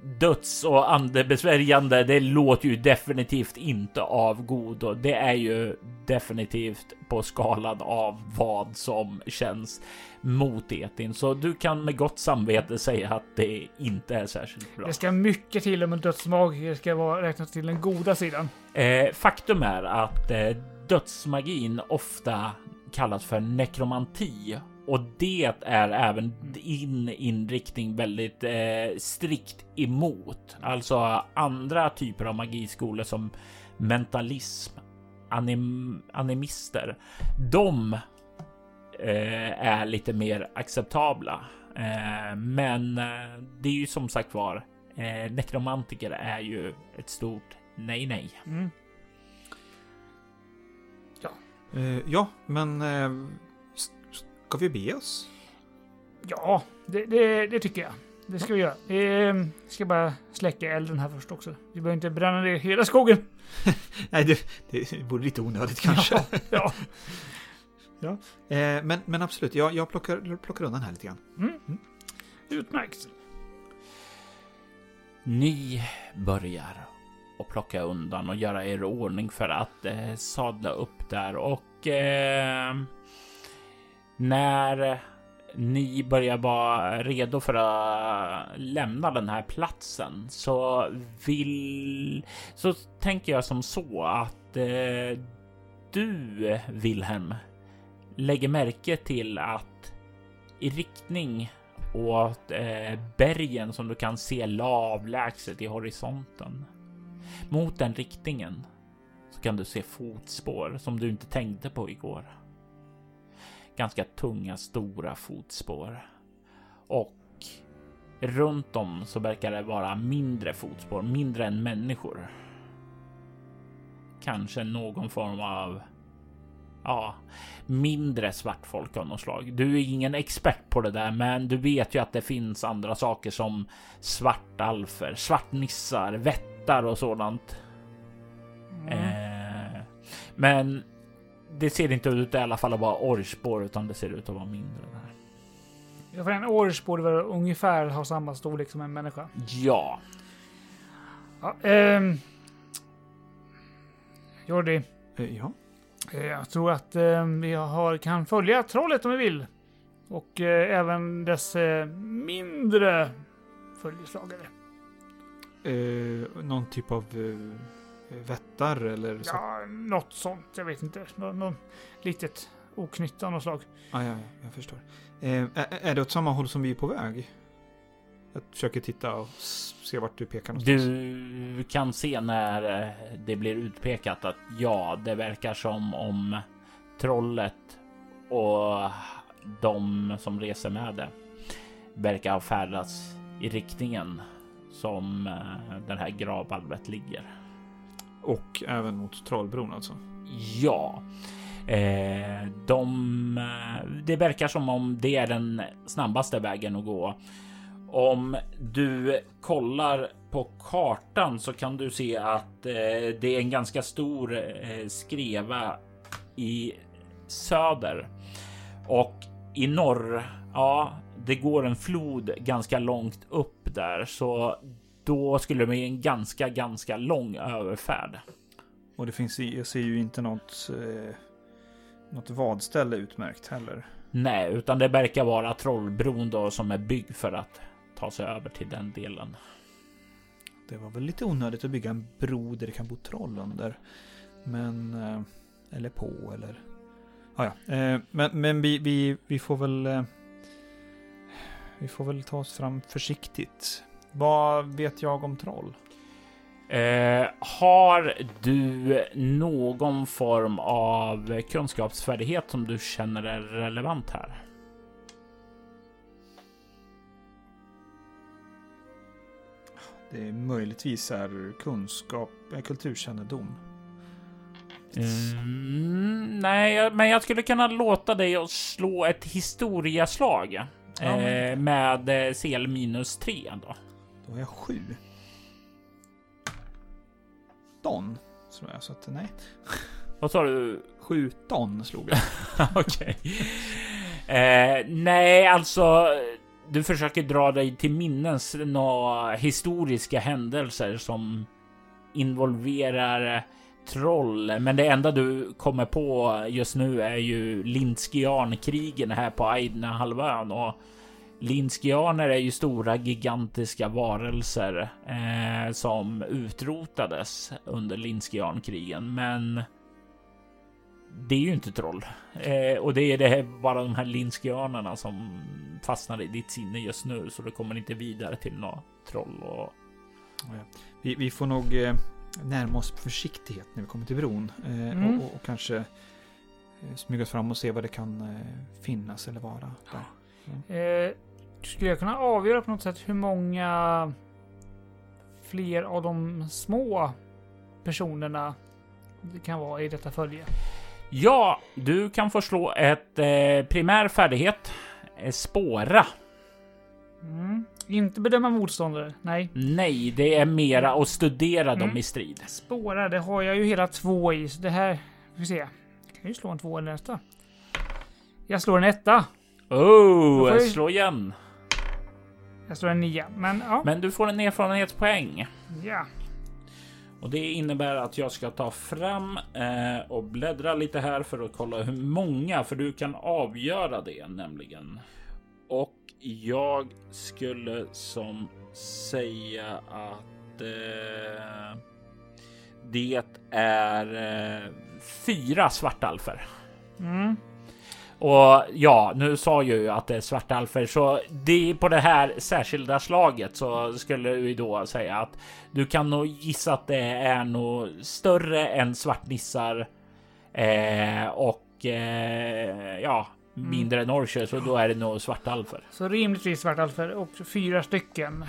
döds och andebesvärjande, det låter ju definitivt inte av godo. Det är ju definitivt på skalan av vad som känns mot etin. Så du kan med gott samvete säga att det inte är särskilt bra. Det ska mycket till om en dödsmagiker ska vara räknas till den goda sidan. Eh, faktum är att eh, dödsmagin ofta kallas för nekromanti och det är även din inriktning väldigt eh, strikt emot. Alltså andra typer av magiskolor som mentalism, anim, animister. De eh, är lite mer acceptabla. Eh, men eh, det är ju som sagt var, eh, nekromantiker är ju ett stort nej, nej. Mm. Eh, ja, men... Ska vi be oss? Ja, det, det, det tycker jag. Det ska vi göra. Vi ska bara släcka elden här först också. Vi behöver inte bränna ner hela skogen. Nej, det, det vore lite onödigt kanske. Ja, ja. Eh, men, men absolut, jag, jag plockar, plockar undan här lite grann. Utmärkt. Ni börjar och plocka undan och göra er ordning för att eh, sadla upp där och eh, när ni börjar vara redo för att lämna den här platsen så vill så tänker jag som så att eh, du Wilhelm lägger märke till att i riktning åt eh, bergen som du kan se avlägset i horisonten. Mot den riktningen så kan du se fotspår som du inte tänkte på igår. Ganska tunga, stora fotspår. Och runt om så verkar det vara mindre fotspår, mindre än människor. Kanske någon form av ja, mindre svartfolk av något slag. Du är ingen expert på det där, men du vet ju att det finns andra saker som svartalfer, svartnissar, vättar och sådant. Eh, men det ser inte ut i alla fall att vara orrspår, utan det ser ut att vara mindre. Där. Ja, för en orch borde väl ungefär ha samma storlek som en människa. Ja, Ja, ehm. Jordi, Eh, ja. eh, jag tror att eh, vi har, kan följa trollet om vi vill. Och eh, även dess eh, mindre följeslagare. Eh, någon typ av eh, vättar eller så? Ja, något sånt. Jag vet inte. Nå något litet oknytt av något slag. Ah, ja, ja, jag förstår. Eh, är, det åt samma håll som vi är på väg? Jag försöker titta och se vart du pekar någonstans. du kan se när eh, det blir utpekat att ja, det verkar som om trollet och de som reser med det verkar ha färdats i riktningen som eh, den här gravvalvet ligger. Och även mot Trollbron alltså? Ja. Eh, de, eh, det verkar som om det är den snabbaste vägen att gå. Om du kollar på kartan så kan du se att eh, det är en ganska stor eh, skreva i söder och i norr. Ja, det går en flod ganska långt upp där, så då skulle det bli en ganska, ganska lång överfärd. Och det finns, jag ser ju inte något, eh, något vadställe utmärkt heller. Nej, utan det verkar vara Trollbron då som är byggd för att ta sig över till den delen. Det var väl lite onödigt att bygga en bro där det kan bo troll under. Men, eh, eller på eller... Ah, ja, eh, men, men vi, vi, vi får väl... Eh, vi får väl ta oss fram försiktigt. Vad vet jag om troll? Eh, har du någon form av kunskapsfärdighet som du känner är relevant här? Det är möjligtvis är kunskap, kulturkännedom. Mm, nej, men jag skulle kunna låta dig slå ett historiaslag ja, eh, med eh, CL minus 3 då. Då har jag sju. Don slår jag så att nej. Vad sa du? 17 slog jag. Okej. Eh, nej, alltså. Du försöker dra dig till minnens några historiska händelser som involverar troll. Men det enda du kommer på just nu är ju Lindskiankrigen här på Aidna halvön och Linskianer är ju stora gigantiska varelser eh, som utrotades under Linskiankrigen, men det är ju inte troll. Eh, och det är det här, bara de här linskianerna som fastnar i ditt sinne just nu, så det kommer inte vidare till några troll. Och... Vi, vi får nog eh, närma oss försiktighet när vi kommer till bron eh, mm. och, och, kanske eh, smyga fram och se vad det kan eh, finnas eller vara. Där. Mm. Skulle jag kunna avgöra på något sätt hur många fler av de små personerna det kan vara i detta följe? Ja, du kan få slå ett eh, primär färdighet. Eh, spåra. Mm. Inte bedöma motståndare, nej. Nej, det är mera att studera mm. dem i strid. Spåra, det har jag ju hela två i. Så det här, vi se. Jag kan ju slå en två eller nästa. Jag slår en etta. Oh, jag slå igen. Jag slår en nia, men ja. Men du får en erfarenhetspoäng. Ja. Och det innebär att jag ska ta fram eh, och bläddra lite här för att kolla hur många, för du kan avgöra det nämligen. Och jag skulle som säga att eh, det är eh, fyra svartalfer. Mm. Och ja, nu sa jag ju att det är svartalfer, så det på det här särskilda slaget så skulle vi då säga att du kan nog gissa att det är nog större än svartnissar eh, och eh, ja, mm. mindre än orcher, så då är det nog svartalfer. Så rimligtvis svartalfer och fyra stycken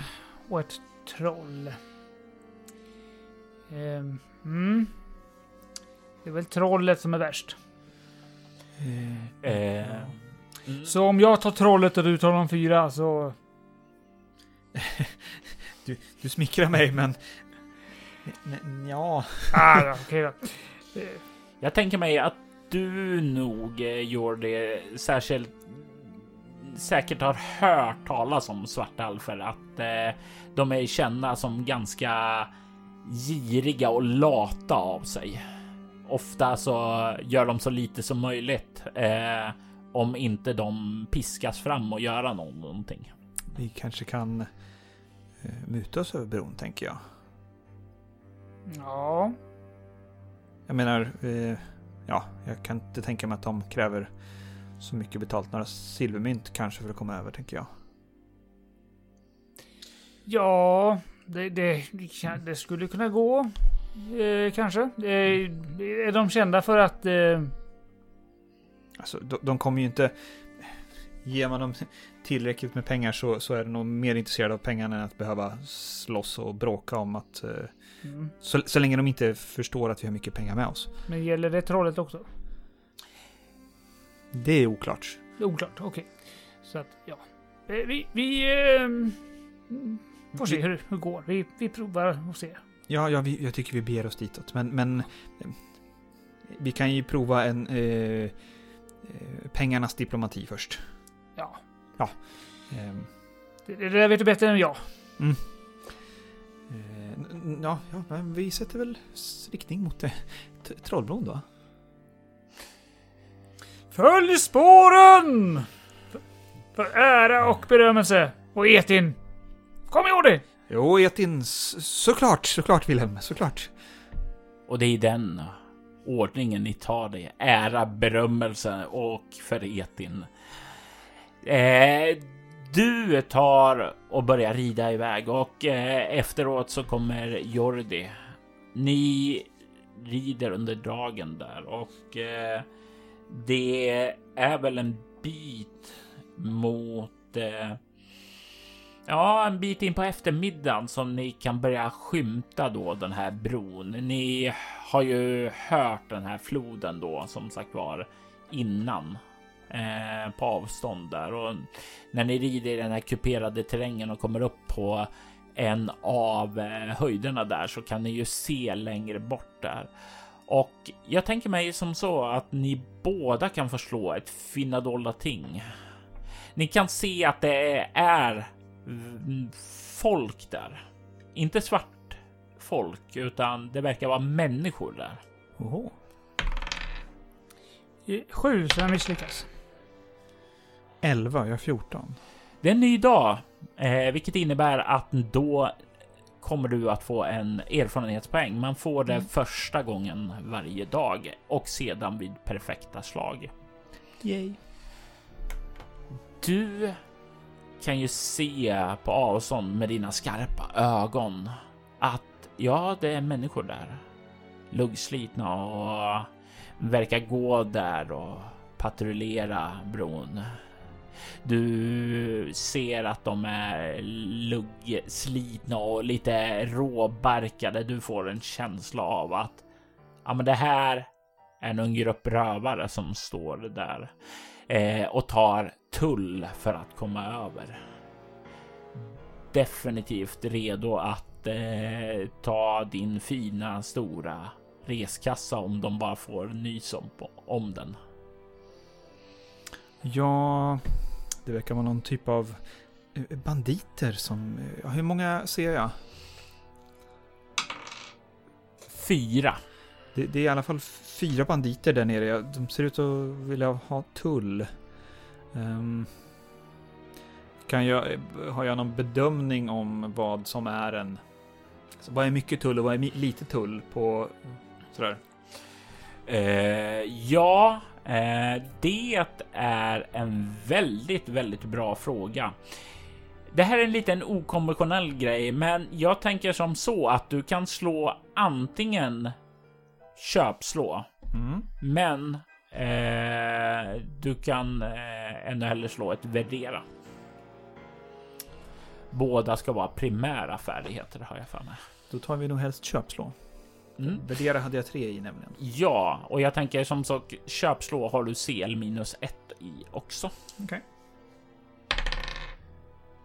och ett troll. Eh, mm. Det är väl trollet som är värst. Eh, eh, mm. Så om jag tar trollet och du tar de fyra så... du, du smickrar mig men... men ja... ah, okay då. Jag tänker mig att du nog eh, gör det särskilt säkert har hört talas om svartalfer, att eh, de är kända som ganska giriga och lata av sig ofta så gör de så lite som möjligt eh, om inte de piskas fram och göra någonting. Vi kanske kan eh, muta oss över bron, tänker jag. Ja. Jag menar, eh, ja, jag kan inte tänka mig att de kräver så mycket betalt. Några silvermynt kanske för att komma över, tänker jag. Ja, det, det, det skulle kunna gå. Eh, kanske. Eh, är de kända för att... Eh... Alltså, de, de kommer ju inte... ger man dem tillräckligt med pengar så, så är de nog mer intresserade av pengarna än att behöva slåss och bråka om att... eh, Mm. Så, så länge de inte förstår att vi har mycket pengar med oss. Men gäller det trollet också? Det är oklart. Det är oklart, okej. Så att, ja. Eh, Vi, vi ehm, får se hur det går. Vi, vi provar och ser. Ja, ja vi, jag tycker vi beger oss ditåt. Men, men eh, vi kan ju prova en eh, eh, pengarnas diplomati först. Ja, Ehm, det, det där vet du bättre än jag. eh, n- n- ja, ja, men vi sätter väl riktning mot det. T- Trollbron då? Följ spåren! För, för ära och berömmelse. Och Etin. Kom ihåg det! Jo, Etin, såklart, såklart Wilhelm, såklart. Och det är i den ordningen ni tar det. Ära, berömmelse och för Etin. Eh, du tar och börjar rida iväg och eh, efteråt så kommer Jordi. Ni rider under dagen där och eh, det är väl en bit mot eh, Ja, en bit in på eftermiddagen som ni kan börja skymta då den här bron. Ni har ju hört den här floden då som sagt var innan eh, på avstånd där och när ni rider i den här kuperade terrängen och kommer upp på en av eh, höjderna där så kan ni ju se längre bort där. Och jag tänker mig som så att ni båda kan förslå ett finna dolda ting. Ni kan se att det är folk där. Inte svart folk, utan det verkar vara människor där. Oho. Sju, så jag misslyckas. 11, jag har 14. Det är en ny dag, eh, vilket innebär att då kommer du att få en erfarenhetspoäng. Man får det första gången varje dag och sedan vid perfekta slag. Yay. Du kan ju se på avstånd med dina skarpa ögon att ja, det är människor där. Luggslitna och verkar gå där och patrullera bron. Du ser att de är luggslitna och lite råbarkade. Du får en känsla av att ja, men det här är nog en grupp rövare som står där eh, och tar tull för att komma över. Definitivt redo att eh, ta din fina stora reskassa om de bara får nys om, om den. Ja, det verkar vara någon typ av eh, banditer som... ja, Hur många ser jag? Fyra. Det, det är i alla fall fyra banditer där nere. De ser ut att vilja ha tull. Ehm, kan jag, har jag någon bedömning om vad som är en... Alltså, vad är mycket tull och vad är lite tull på... Sådär. Eh, ja, eh, det är en väldigt, väldigt bra fråga. Det här är en liten okonventionell grej, men jag tänker som så att du kan slå antingen köpslå, Mm. men eh, du kan eh, ännu hellre slå ett värdera. Båda ska vara primära färdigheter har jag för mig. Då tar vi nog helst köpslå. Mm. Värdera hade jag tre i nämligen. Ja, och jag tänker som sagt köpslå har du CL minus ett i också.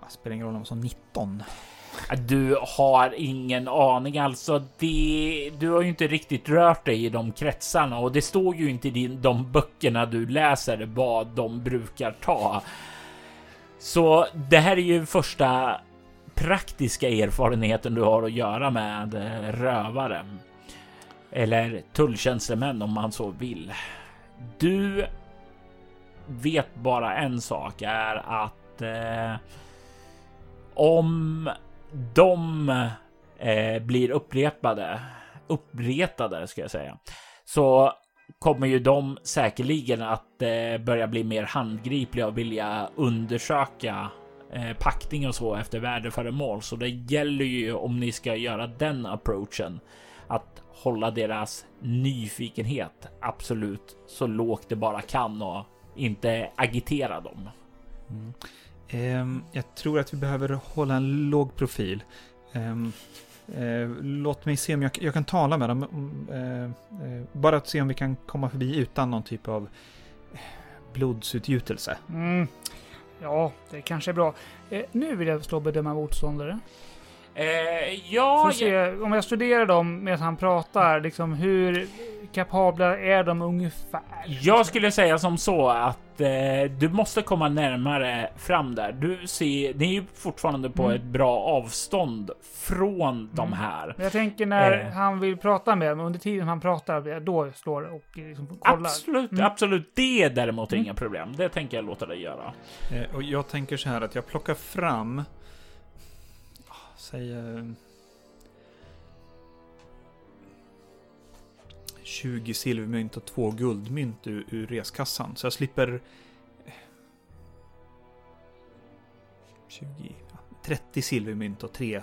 Ah, spelar ingen roll om som 19. Du har ingen aning alltså. Det, du har ju inte riktigt rört dig i de kretsarna och det står ju inte i din, de böckerna du läser vad de brukar ta. Så det här är ju första praktiska erfarenheten du har att göra med eh, rövare. Eller tulltjänstemän om man så vill. Du vet bara en sak är att eh, om de eh, blir upprepade, uppretade ska jag säga, så kommer ju de säkerligen att eh, börja bli mer handgripliga och vilja undersöka eh, packning och så efter värdeföremål. Så det gäller ju om ni ska göra den approachen att hålla deras nyfikenhet absolut så lågt det bara kan och inte agitera dem Mm. Ehm, jag tror att vi behöver hålla en låg profil. Ehm, eh, låt mig se om jag, jag kan tala med dem. Eh, eh, bara att se om vi kan komma förbi utan någon typ av blodsutgjutelse. Mm. Ja, det kanske är bra. nu vill jag slå bedöma motståndare. Eh, ja, se, jag... om jag studerar dem medan han pratar, liksom hur kapabla är de ungefär? Jag skulle säga som så att eh, du måste komma närmare fram där. Du ser, det är ju fortfarande på mm. ett bra avstånd från mm. de här. Jag tänker när eh. han vill prata med dem, under tiden han pratar, då slår och liksom kollar. Absolut, mm. absolut. Det är däremot mm. inga problem. Det tänker jag låta dig göra. Eh, och jag tänker så här att jag plockar fram Säg... 20 silvermynt och två guldmynt ur, ur reskassan. Så jag slipper... 20... 30 silvermynt och tre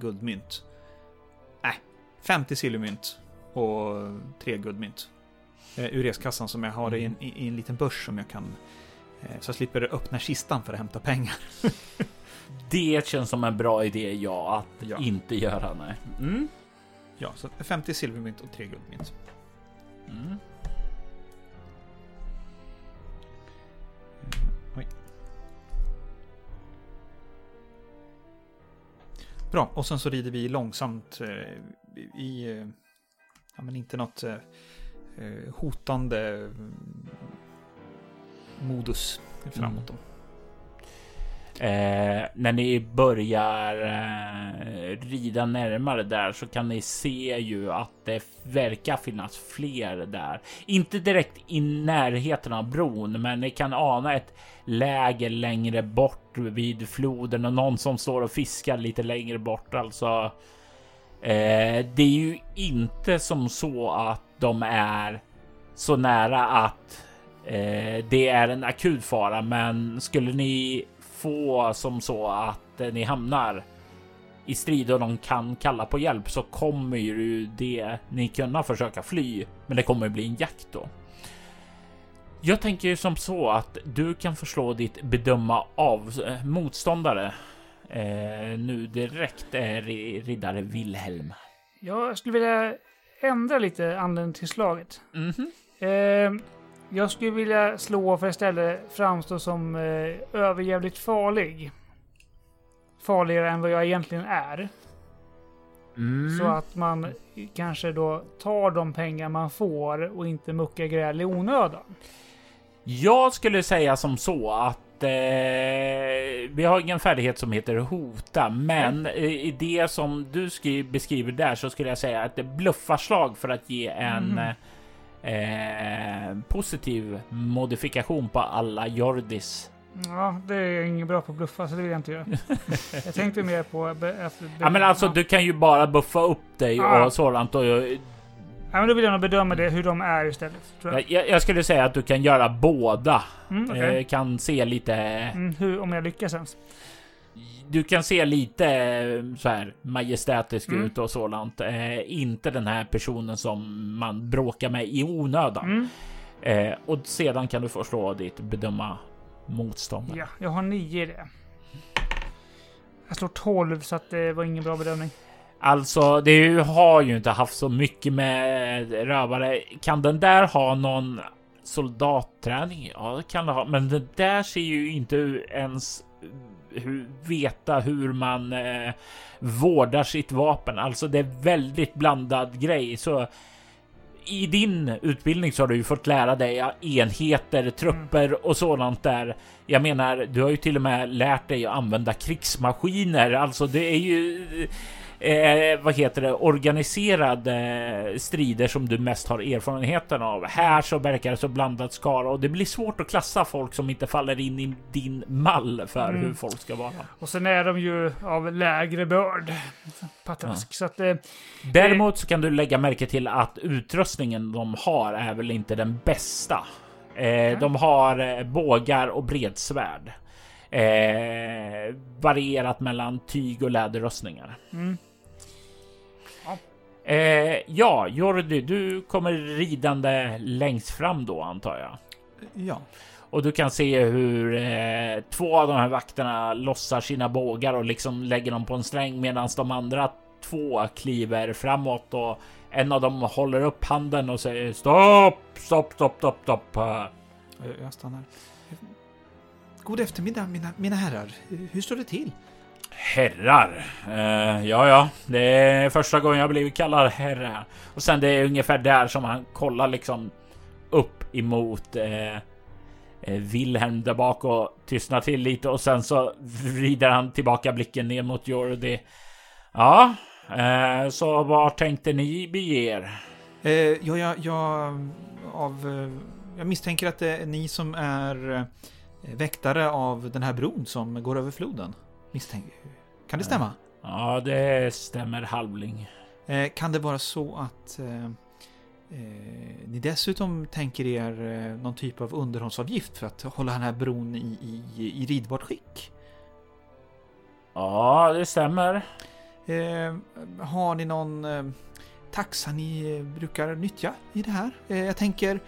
guldmynt. Nej, 50 silvermynt och tre guldmynt. Eh, ur reskassan som jag har i en, mm. i, i en liten börs som jag kan... Eh, så jag slipper öppna kistan för att hämta pengar. Det känns som en bra idé, ja, att ja. inte göra. Nej. Mm. Ja, så 50 silvermynt och 3 guldmynt. Mm. Oj. Bra, och sen så rider vi långsamt eh, i, eh, ja men inte något eh, eh hotande mm, modus framåt. Mm. Då. Eh, när ni börjar eh, rida närmare där så kan ni se ju att det verkar finnas fler där. Inte direkt i närheten av bron, men ni kan ana ett läger längre bort vid floden och någon som står och fiskar lite längre bort. Alltså, eh, det är ju inte som så att de är så nära att eh, det är en akut fara, men skulle ni få som så att eh, ni hamnar i strid och de kan kalla på hjälp så kommer ju det ni kunna försöka fly. Men det kommer bli en jakt då. Jag tänker som så att du kan förslå ditt bedöma av eh, motståndare eh, nu direkt, eh, riddare Wilhelm. Jag skulle vilja ändra lite anledning till slaget. Mm -hmm. eh, jag skulle vilja slå för att istället framstå som eh, överjävligt farlig. Farligare än vad jag egentligen är. Mm. Så att man kanske då tar de pengar man får och inte muckar gräl i onödan. Jag skulle säga som så att eh, vi har ingen färdighet som heter hota, men mm. i det som du beskriver där så skulle jag säga att det bluffarslag för att ge en mm eh, eh, positiv modifikation på alla Jordis. Ja, det är inget bra på att bluffa, så det vill jag inte göra. jag tänkte mer på... Ja, men alltså, du kan ju bara buffa upp dig ja. och sådant. Och, ja, men då vill jag nog bedöma det, hur de är istället. Jag. Jag, jag. skulle säga att du kan göra båda. Mm, okay. eh, kan se lite... Mm, hur, om jag lyckas ens du kan se lite eh, så här majestätisk mm. ut och sådant. Eh, inte den här personen som man bråkar med i onödan. Mm. Eh, och sedan kan du förstå ditt bedöma motståndare. Ja, jag har nio i det. Jag slår 12 så att det var ingen bra bedömning. Alltså, det har ju inte haft så mycket med rövare. Kan den där ha någon soldatträning? Ja, det kan det ha, men det där ser ju inte ens veta hur man eh, vårdar sitt vapen. Alltså det är väldigt blandad grej. Så i din utbildning så har du ju fått lära dig enheter, trupper mm. och sådant där. Jag menar, du har ju till och med lärt dig att använda krigsmaskiner. Alltså det är ju eh, vad heter det, organiserade strider som du mest har erfarenheten av. Här så verkar det så blandat skara och det blir svårt att klassa folk som inte faller in i din mall för mm. hur folk ska vara. Och sen är de ju av lägre börd. Patrask. Ja. Så att, eh, Däremot så kan du lägga märke till att utrustningen de har är väl inte den bästa. Eh, De har eh, bågar och bredsvärd. Eh, varierat mellan tyg och läderrustningar. Mm. Eh, ja, Jordi, du kommer ridande längst fram då antar jag. Ja. Och du kan se hur eh, två av de här vakterna lossar sina bågar och liksom lägger dem på en sträng medan de andra två kliver framåt och en av dem håller upp handen och säger stopp, stopp, stopp, stopp, stopp. Jag stannar. God eftermiddag mina, mina herrar. Hur står det till? Herrar? Eh, ja, ja, det är första gången jag blivit kallad herre. Och sen det är ungefär där som han kollar liksom upp emot eh, eh, Wilhelm där bak och tystnar till lite och sen så vrider han tillbaka blicken ner mot Jordi. Ja, eh, så var tänkte ni bege er? Eh, ja, jag, jag, av, eh, jag misstänker att det är ni som är eh, väktare av den här bron som går över floden. Misstänker. Kan det stämma? Ja, det stämmer halvling. Eh, kan det vara så att eh, eh, ni dessutom tänker er eh, någon typ av underhållsavgift för att hålla den här bron i, i, i ridbart skick? Ja, det stämmer. Har ni någon taxa ni brukar nyttja i det här? jag tänker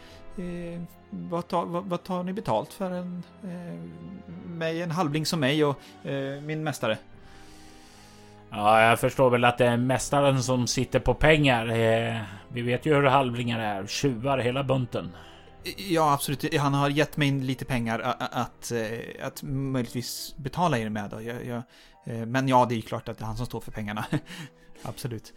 vad tar, vad, vad, tar ni betalt för en, eh, mig, en halvling som mig och eh, min mästare? Ja, jag förstår väl att det är mästaren som sitter på pengar. Eh, vi vet ju hur halvlingar är. Tjuvar hela bunten. Ja, absolut. Han har gett mig lite pengar att, att, eh, att möjligtvis betala er med. Jag, jag, eh, men ja, det är klart att det är han som står för pengarna. absolut.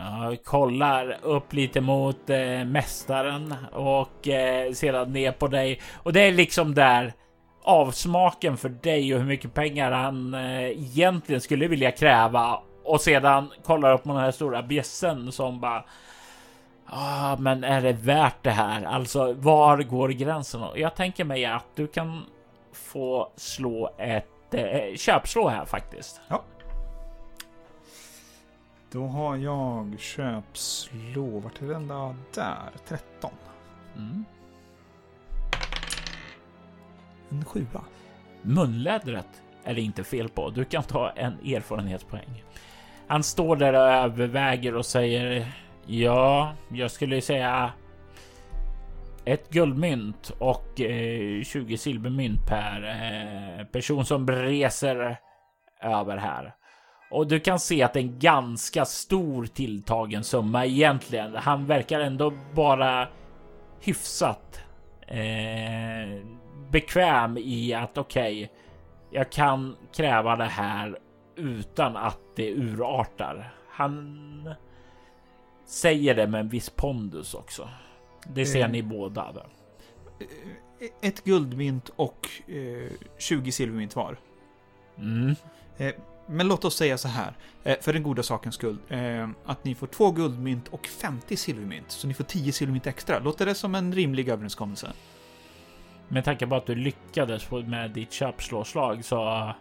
Jag kollar upp lite mot eh, mästaren och eh, sedan ner på dig. Och det är liksom där avsmaken för dig och hur mycket pengar han eh, egentligen skulle vilja kräva. Och sedan kollar upp mot den här stora bjässen som bara Ah, men är det värt det här? Alltså, var går gränsen? Jag tänker mig att du kan få slå ett eh, köpslå här faktiskt. Ja. Då har jag köpslå. Vart är den då? Där. 13. Mm. En sjua. Munlädret är det inte fel på. Du kan ta en erfarenhetspoäng. Han står där och överväger och säger ja, jag skulle säga ett guldmynt och eh, 20 silvermynt per eh, person som reser över här. Och du kan se att det är en ganska stor tilltagen summa egentligen. Han verkar ändå bara hyfsat eh, bekväm i att okej, okay, jag kan kräva det här utan att det urartar. Han säger det med en viss pondus också. Det ser mm. ni båda. Eh, ett guldmynt och eh, 20 silvermynt var. Mm. Men låt oss säga så här, eh, för den goda sakens skull, eh, att ni får två guldmynt och 50 silvermynt, så ni får 10 silvermynt extra. Låter det som en rimlig överenskommelse? Med tanke på att du lyckades med ditt köpslåslag så...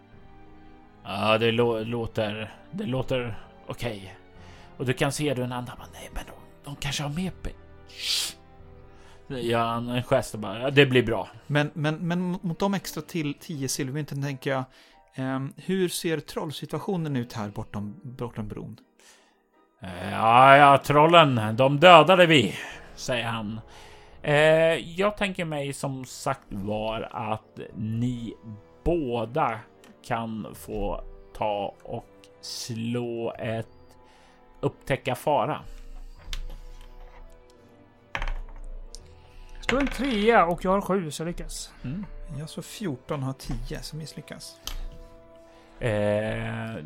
Ja, det låter... Det låter okej. Okay. Och du kan se hur en annan nej men de, de kanske har med pengar. Gör han en gest och bara, ja, det blir bra. Men, men, men mot de extra till 10 silvermynten tänker jag, hur ser trollsituationen ut här bortom, bortom bron? Ja, ja, trollen, de dödade vi, säger han. Uh, jag tänker mig som sagt var att ni båda kan få ta och slå ett upptäcka fara. Slå en trea och jag har sju så jag lyckas. Mm. Jag så 14 har 10 så misslyckas. Eh,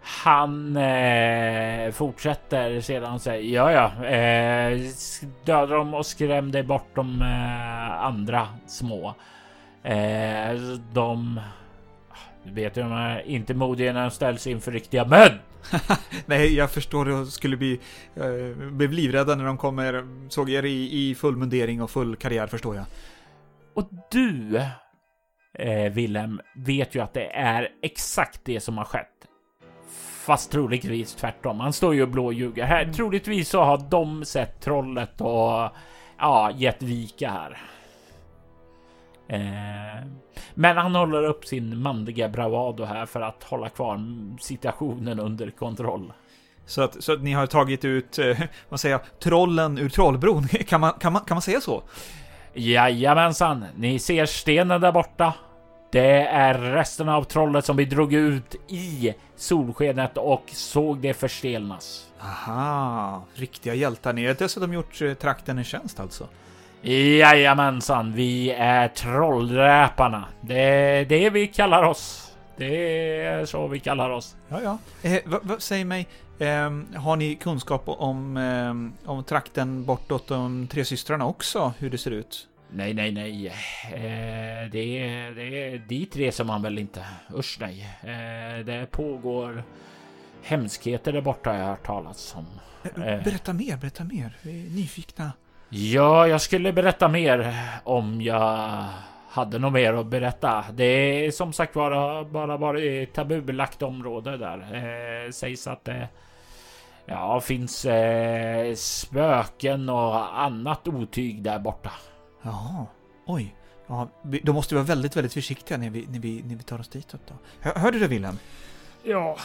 han eh, fortsätter sedan säger ja, ja, eh, döda dem och skräm dig bort de eh, andra små. Eh, de du vet ju, de är inte modiga när de ställs inför riktiga män. Nej, jag förstår och skulle bli, eh, blev livrädda när de kommer, såg er i, i full mundering och full karriär förstår jag. Och du eh, Willem vet ju att det är exakt det som har skett. Fast troligtvis tvärtom. Han står ju och blåljuger. Här, mm. Troligtvis så har de sett trollet och ja, gett vika här. Eh, men han håller upp sin manliga bravado här för att hålla kvar situationen under kontroll. Så att, så att ni har tagit ut, eh, vad säger jag, trollen ur trollbron. Kan man, kan man, kan man säga så? Jajamensan, ni ser stenen där borta. Det är resten av trollet som vi drog ut i solskenet och såg det förstelnas. Aha, riktiga hjältar. Ni har dessutom gjort eh, trakten en tjänst alltså. Jajamensan, vi är trolldräparna. Det är det vi kallar oss. Det är så vi kallar oss. Ja, ja. Eh, vad, vad, säg mig, eh, har ni kunskap om, eh, om trakten bortåt de tre systrarna också? Hur det ser ut? Nej, nej, nej. Eh, det, är, det är dit reser man väl inte. Usch nej. Eh, det pågår hemskheter där borta har jag hört talas om. Eh, berätta mer, berätta mer. Vi är nyfikna. Ja, jag skulle berätta mer om jag hade något mer att berätta. Det är som sagt bara, bara varit tabubelagt område där. Eh, sägs att det ja, finns eh, spöken och annat otyg där borta. Jaha, oj. Ja, då måste vi vara väldigt, väldigt försiktiga när vi, när vi, när vi tar oss ditåt då. Hör, hörde du Wilhelm? Ja,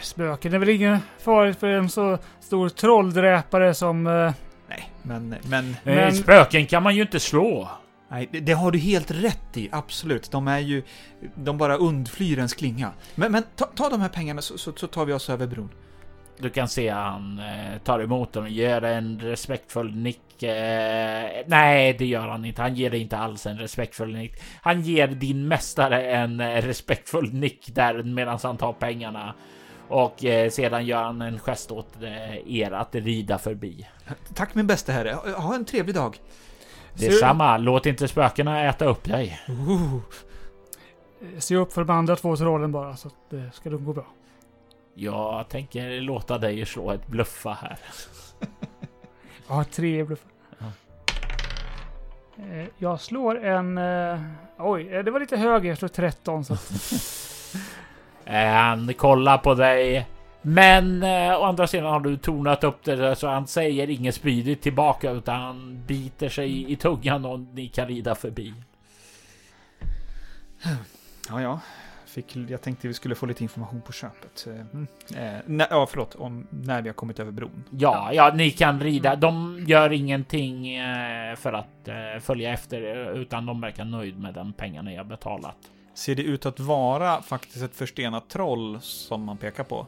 spöken är väl inget farligt för en så stor trolldräpare som... Eh... Nej, men, men... men... Spöken kan man ju inte slå. Nej, det, det, har du helt rätt i. Absolut. De är ju... De bara undflyr ens klinga. Men, men ta, ta de här pengarna så, så, så tar vi oss över bron. Du kan se han eh, tar emot dem och ger en respektfull nick. Eh, nej, det gör han inte. Han ger dig inte alls en respektfull nick. Han ger din mästare en eh, respektfull nick där medan han tar pengarna. Och eh, sedan gör han en gest åt eh, er att rida förbi. Tack min bästa herre. Ha en trevlig dag. Detsamma. Låt inte spökena äta upp dig. Uh. Se upp för de andra två trollen bara så att det ska gå bra. Jag tänker låta dig slå ett bluffa här. Ja, tre bluffar. Ja. Eh, jag slår en... Uh, oj, eh, det var lite högre. Jag slår 13. Så. Han kollar på dig. Men eh, å andra sidan har du tonat upp det så han säger inget spydigt tillbaka utan han biter sig i tungan och ni kan rida förbi. Ja, ja. Fick, jag tänkte vi skulle få lite information på köpet. Mm. Eh, ja, förlåt, om när vi har kommit över bron. Ja, ja, ni kan rida. De gör ingenting eh, för att eh, följa efter, utan de verkar nöjd med den pengarna jag betalat. Ser det ut att vara faktiskt ett förstenat troll som man pekar på?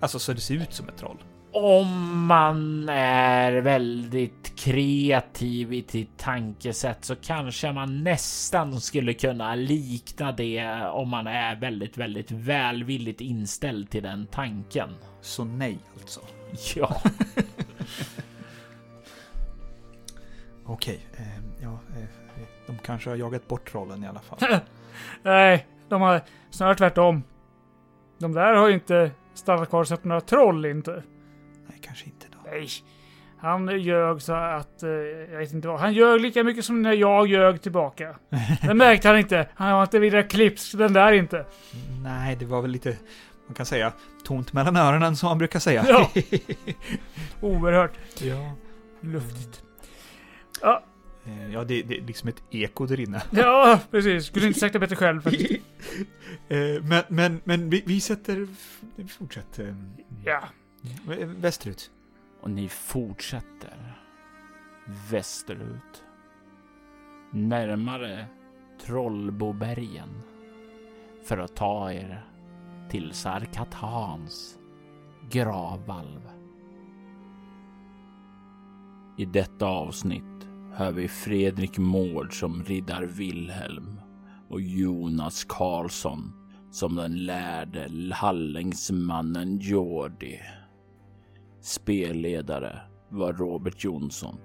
Alltså, så det ser ut som ett troll? Om man är väldigt kreativ i sitt tankesätt så kanske man nästan skulle kunna likna det om man är väldigt, väldigt välvilligt inställd till den tanken. Så nej alltså? Ja. Okej, eh, ja, eh, de kanske har jagat bort trollen i alla fall. nej, de har snarare tvärtom. De där har ju inte stannat kvar och sett några troll inte. Nej. Han ljög så att, eh, jag vet inte vad. Han ljög lika mycket som när jag ljög tillbaka. Det märkte han inte. Han var inte vidare klipsk, den där inte. Nej, det var väl lite, man kan säga, tomt mellan öronen som man brukar säga. Ja. Oerhört. Ja. Luftigt. Ja. Eh, ja, det, det är liksom ett eko där inne. Ja, precis. Skulle inte sagt det bättre själv faktiskt. Eh, men, men, men vi, vi sätter... Fortsätt. Ja. Västerut. Och ni fortsätter västerut. Närmare Trollbobergen. För att ta er till Sarkatans gravvalv. I detta avsnitt hör vi Fredrik Mård som riddar Wilhelm och Jonas Karlsson som den lärde Hallängsmannen Jordi. Spelledare var Robert Jonsson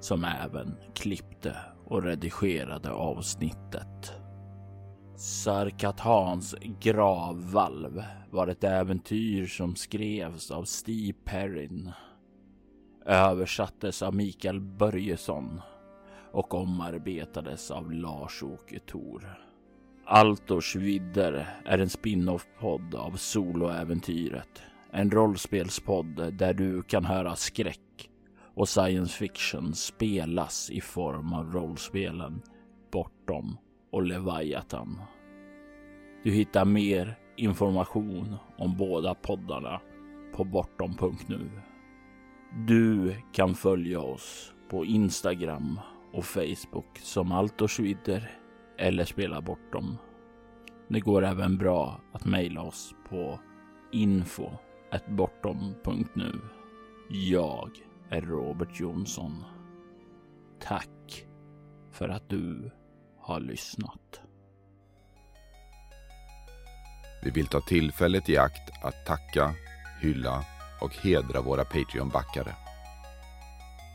som även klippte och redigerade avsnittet. Sarkatans gravvalv var ett äventyr som skrevs av Steve Perrin. Översattes av Mikael Börjesson och omarbetades av Lars-Åke Thor. Altors vidder är en spin-off-podd av soloäventyret en rollspelspodd där du kan höra skräck och science fiction spelas i form av rollspelen Bortom och Leviathan. Du hittar mer information om båda poddarna på bortom.nu. Du kan följa oss på Instagram och Facebook som Altoschwider eller Spela Bortom. Det går även bra att mejla oss på info ett bortom.nu. Jag är Robert Jonsson. Tack för att du har lyssnat. Vi vill ta tillfället i akt att tacka, hylla och hedra våra Patreon-backare.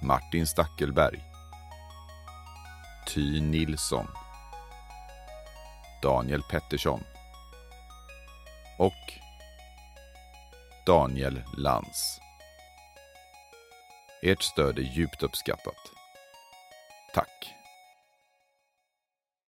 Martin Stackelberg. Ty Nilsson. Daniel Pettersson. Och Daniel Lantz. Ert stöd är djupt uppskattat. Tack!